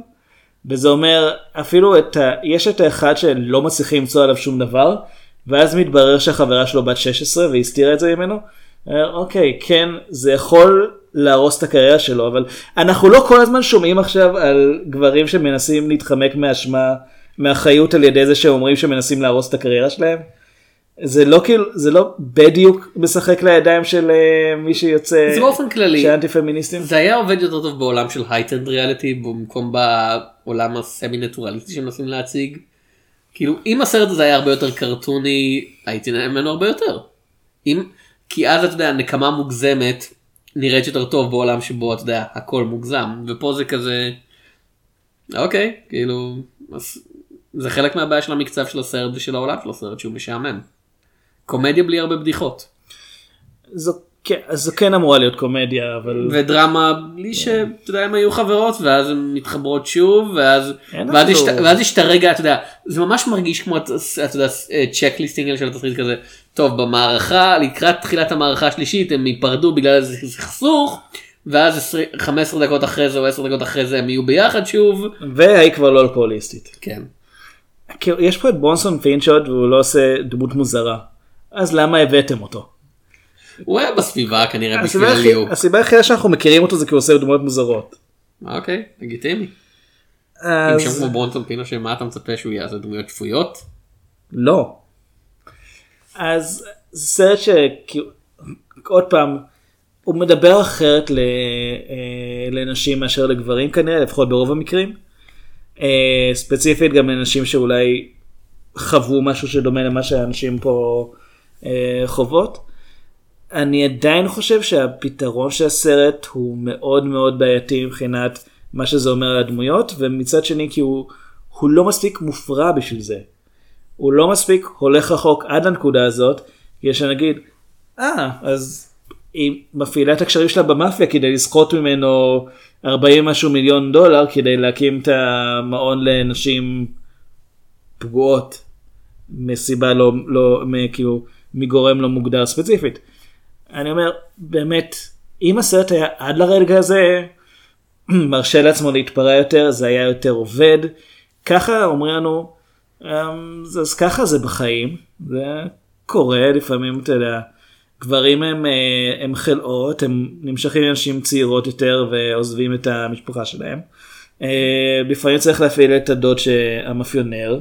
וזה אומר אפילו את ה... יש את האחד שלא מצליחים למצוא עליו שום דבר ואז מתברר שהחברה שלו בת 16 והסתירה את זה ממנו. אה, אוקיי כן זה יכול להרוס את הקריירה שלו אבל אנחנו לא כל הזמן שומעים עכשיו על גברים שמנסים להתחמק מאשמה מאחריות על ידי זה שאומרים שמנסים להרוס את הקריירה שלהם. זה לא כאילו זה לא בדיוק משחק לידיים של אה, מי שיוצא זה באופן כללי. של אנטי פמיניסטים. זה היה עובד יותר טוב בעולם של heightened reality במקום בעולם הסמי נטורליסטי שמנסים להציג. כאילו אם הסרט הזה היה הרבה יותר קרטוני הייתי נהנה ממנו הרבה יותר. אם כי אז אתה יודע נקמה מוגזמת נראית יותר טוב בעולם שבו אתה יודע הכל מוגזם ופה זה כזה אוקיי כאילו אז זה חלק מהבעיה של המקצב של הסרט ושל העולם של הסרט שהוא משעמם. קומדיה בלי הרבה בדיחות. זו, כן, אז זו כן אמורה להיות קומדיה אבל ודרמה בלי שאתה יודע הם היו חברות ואז הן מתחברות שוב ואז ואז יש, אפילו- את הרגע אתה יודע זה ממש מרגיש כמו אתה יודע checklisting של התסריט כזה טוב במערכה לקראת תחילת המערכה השלישית הם ייפרדו בגלל איזה סכסוך ואז 20 15 דקות אחרי זה או 10 דקות אחרי זה הם יהיו ביחד שוב והיא כבר לא אלכוהוליסטית. כן. כאילו, יש פה את ברונסון פינצ'וט והוא לא עושה דמות מוזרה. אז למה הבאתם אותו? הוא היה בסביבה כנראה בשביל הליהוק. הסיבה היחידה שאנחנו מכירים אותו זה כי הוא עושה דמויות מוזרות. אוקיי לגיטימי. אם שם כמו ברונסון פינו שמה אתה מצפה שהוא יעשה דמויות שפויות? לא. אז זה סרט שכאילו, עוד פעם, הוא מדבר אחרת אה, לנשים מאשר לגברים כנראה, לפחות ברוב המקרים. אה, ספציפית גם לנשים שאולי חוו משהו שדומה למה שהנשים פה אה, חוות. אני עדיין חושב שהפתרון של הסרט הוא מאוד מאוד בעייתי מבחינת מה שזה אומר על הדמויות, ומצד שני כי הוא, הוא לא מספיק מופרע בשביל זה. הוא לא מספיק הולך רחוק עד לנקודה הזאת, יש שנגיד, אה, אז היא מפעילה את הקשרים שלה במאפיה כדי לסחוט ממנו 40 משהו מיליון דולר כדי להקים את המעון לנשים פגועות מסיבה לא, לא, כאילו, מגורם לא מוגדר ספציפית. אני אומר, באמת, אם הסרט היה עד לרגע הזה מרשה לעצמו להתפרע יותר, זה היה יותר עובד. ככה אומרים לנו, אמ, אז ככה זה בחיים, זה קורה לפעמים, אתה יודע, גברים הם, אה, הם חלאות, הם נמשכים לנשים צעירות יותר ועוזבים את המשפחה שלהם. אה, לפעמים צריך להפעיל את הדוד המאפיונר.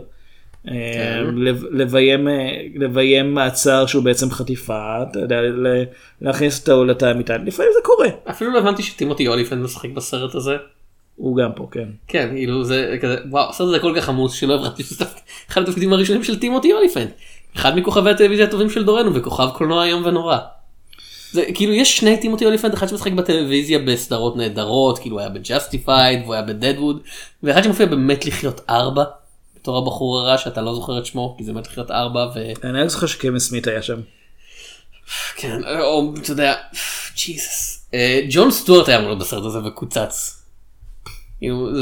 כן. לביים, לביים מעצר שהוא בעצם חטיפה, להכניס אותו לתא המטען, לפעמים זה קורה. אפילו לא הבנתי שטימותי אוליפנט משחק בסרט הזה. הוא גם פה, כן. כן, כאילו זה כזה, וואו, הסרט הזה כל כך עמוס שלא הבנתי שזה אחד התפקידים הראשונים של טימותי אוליפנט. אחד מכוכבי הטלוויזיה הטובים של דורנו וכוכב קולנוע איום ונורא. זה כאילו יש שני טימותי אוליפנט אחד שמשחק בטלוויזיה בסדרות נהדרות כאילו היה ב Justified והוא היה בדדווד ואחד שמופיע באמת לחיות ארבע בתור הבחור הרע שאתה לא זוכר את שמו כי זה מת לחיות ארבע ו... אני רק זוכר שקמי סמית היה שם. כן, או אתה יודע, ג'יסוס. אה, ג'ון סטוארט היה אמור בסרט הזה וקוצץ. כאילו,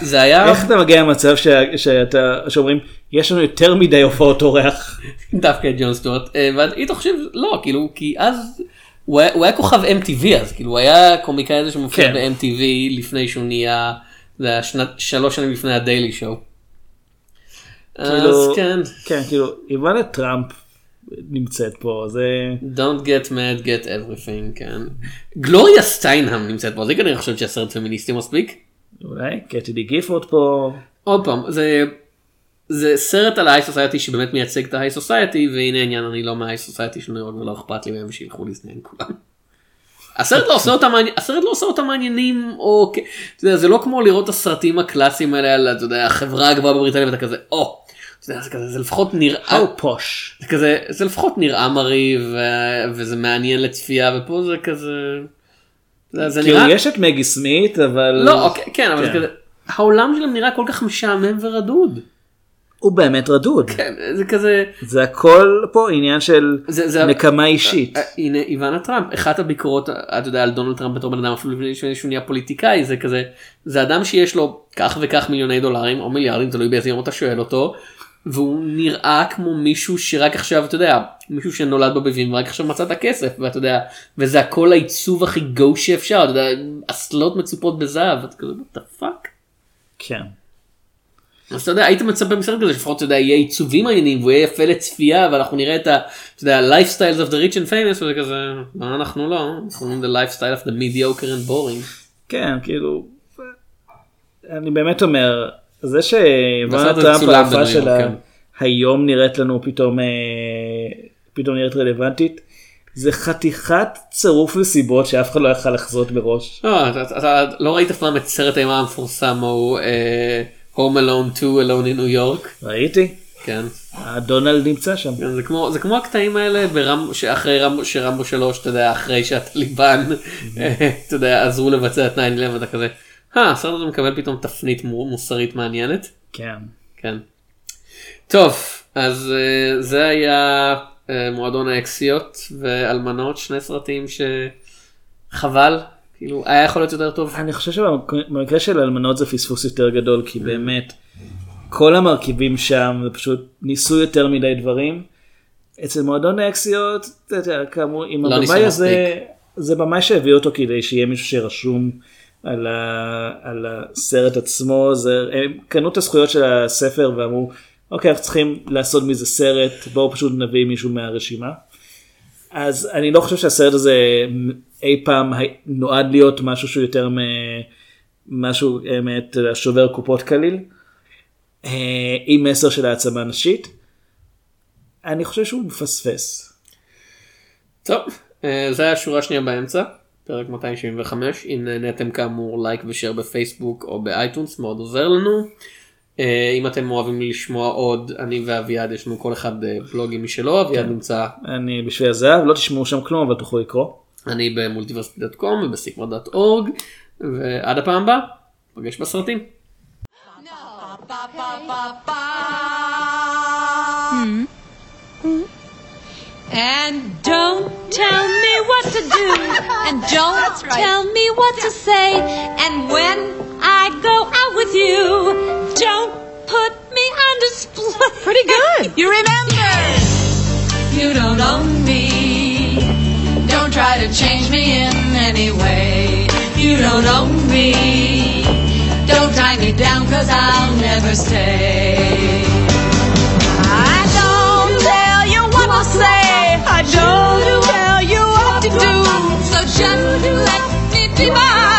זה היה... איך אתה מגיע למצב שאתה, שאומרים, יש לנו יותר מדי הופעות אורח. דווקא ג'ון סטוארט, אה, ואני חושב, לא, כאילו, כי אז הוא היה כוכב MTV אז, כאילו, הוא היה קומיקאי הזה שמופיע כן. ב-MTV לפני שהוא נהיה, זה היה שלוש שנים לפני הדיילי שואו. כאילו, אז כן. כן, כאילו, איוונה טראמפ נמצאת פה, זה... Don't get mad, get everything, כן. גלוריה סטיינהאם נמצאת פה, זה כנראה חושבת שהסרט פמיניסטי מספיק. אולי, קטי גיפורד פה. עוד פעם, זה... זה סרט על ה-high society שבאמת מייצג את ה-high society והנה העניין אני לא מה-high society של ניו יורק ולא אכפת לי מהם שילכו לזדיין כולם. הסרט לא עושה אותם הסרט לא עושה אותם מעניינים או זה לא כמו לראות את הסרטים הקלאסיים האלה על החברה הגבוהה בבריטניה ואתה כזה או זה, זה, כזה, זה לפחות נראה פוש זה כזה זה לפחות נראה מרהיב וזה מעניין לצפייה ופה זה כזה. זה, זה כאילו נראה... יש את מגי סמית אבל לא אוקיי, כן אבל כן. זה כזה העולם שלהם נראה כל כך משעמם ורדוד. הוא באמת רדוד. כן, זה כזה... זה הכל פה עניין של זה, זה... נקמה אישית. אה, הנה איוונה טראמפ, אחת הביקורות, אתה יודע, על דונלד טראמפ בתור בן אדם אפילו לפני שהוא נהיה פוליטיקאי, זה כזה, זה אדם שיש לו כך וכך מיליוני דולרים או מיליארדים, תלוי באיזה יום אתה שואל אותו, והוא נראה כמו מישהו שרק עכשיו אתה יודע מישהו שנולד בביבים ורק עכשיו מצא את הכסף ואתה יודע וזה הכל העיצוב הכי גו שאפשר אתה יודע אסלות מצופות בזהב אתה כזה what the fuck. כן. אז אתה יודע היית מצפה מסרט כזה לפחות אתה יודע יהיה עיצובים מעניינים והוא יהיה יפה לצפייה ואנחנו נראה את ה... אתה יודע lifestyles of the rich and famous וזה כזה מה אנחנו לא אנחנו the lifestyle of the mediocre and boring. כן כאילו אני באמת אומר זה שוואנה טראמפ ההופעה שלה כן. היום נראית לנו פתאום אה, פתאום נראית רלוונטית. זה חתיכת צירוף נסיבות שאף אחד לא יכל לחזות בראש. לא, אתה, אתה לא ראית פעם את סרט האימה המפורסם הוא uh, Home Alone 2 Alone in New York? ראיתי. כן. דונלד נמצא שם. כן, זה כמו זה כמו הקטעים האלה ברמבו שאחרי רמבו שרמבו 3 אתה יודע אחרי שהטליבן אתה יודע עזרו לבצע את 9-11 אתה כזה. אה, הסרט הזה מקבל פתאום תפנית מוסרית מעניינת. כן. כן. טוב, אז uh, זה היה uh, מועדון האקסיות ואלמנות, שני סרטים שחבל, כאילו היה יכול להיות יותר טוב. אני חושב שבמקרה של אלמנות זה פספוס יותר גדול, כי באמת כל המרכיבים שם פשוט ניסו יותר מדי דברים. אצל מועדון האקסיות, אתה יודע, כאמור, עם לא הבמאי הזה, זה במאי שהביא אותו כדי שיהיה מישהו שרשום. על, ה, על הסרט עצמו, זה, הם קנו את הזכויות של הספר ואמרו, אוקיי, אנחנו צריכים לעשות מזה סרט, בואו פשוט נביא מישהו מהרשימה. אז אני לא חושב שהסרט הזה אי פעם נועד להיות משהו שהוא יותר משהו באמת שובר קופות קליל, אה, עם מסר של העצמה נשית. אני חושב שהוא מפספס. טוב, אה, זה היה השורה השנייה באמצע, פרק 275, אם נהניתם כאמור לייק ושאר בפייסבוק או באייטונס, מאוד עוזר לנו. אה, אם אתם אוהבים לשמוע עוד, אני ואביעד יש לנו כל אחד אה, בלוגים משלו, אביעד נמצא, אני בשביל הזהב, לא תשמעו שם כלום, אבל תוכלו לקרוא. אני במולטיברסיטי.קום ובסיקמה.אורג, ועד הפעם הבאה, נפגש בסרטים. And don't tell me to do. And don't tell me what to say. And when I go out with you, don't put me on display. Pretty good. you remember. You don't own me. Don't try to change me in any way. You don't own me. Don't tie me down cause I'll never stay. 去吧。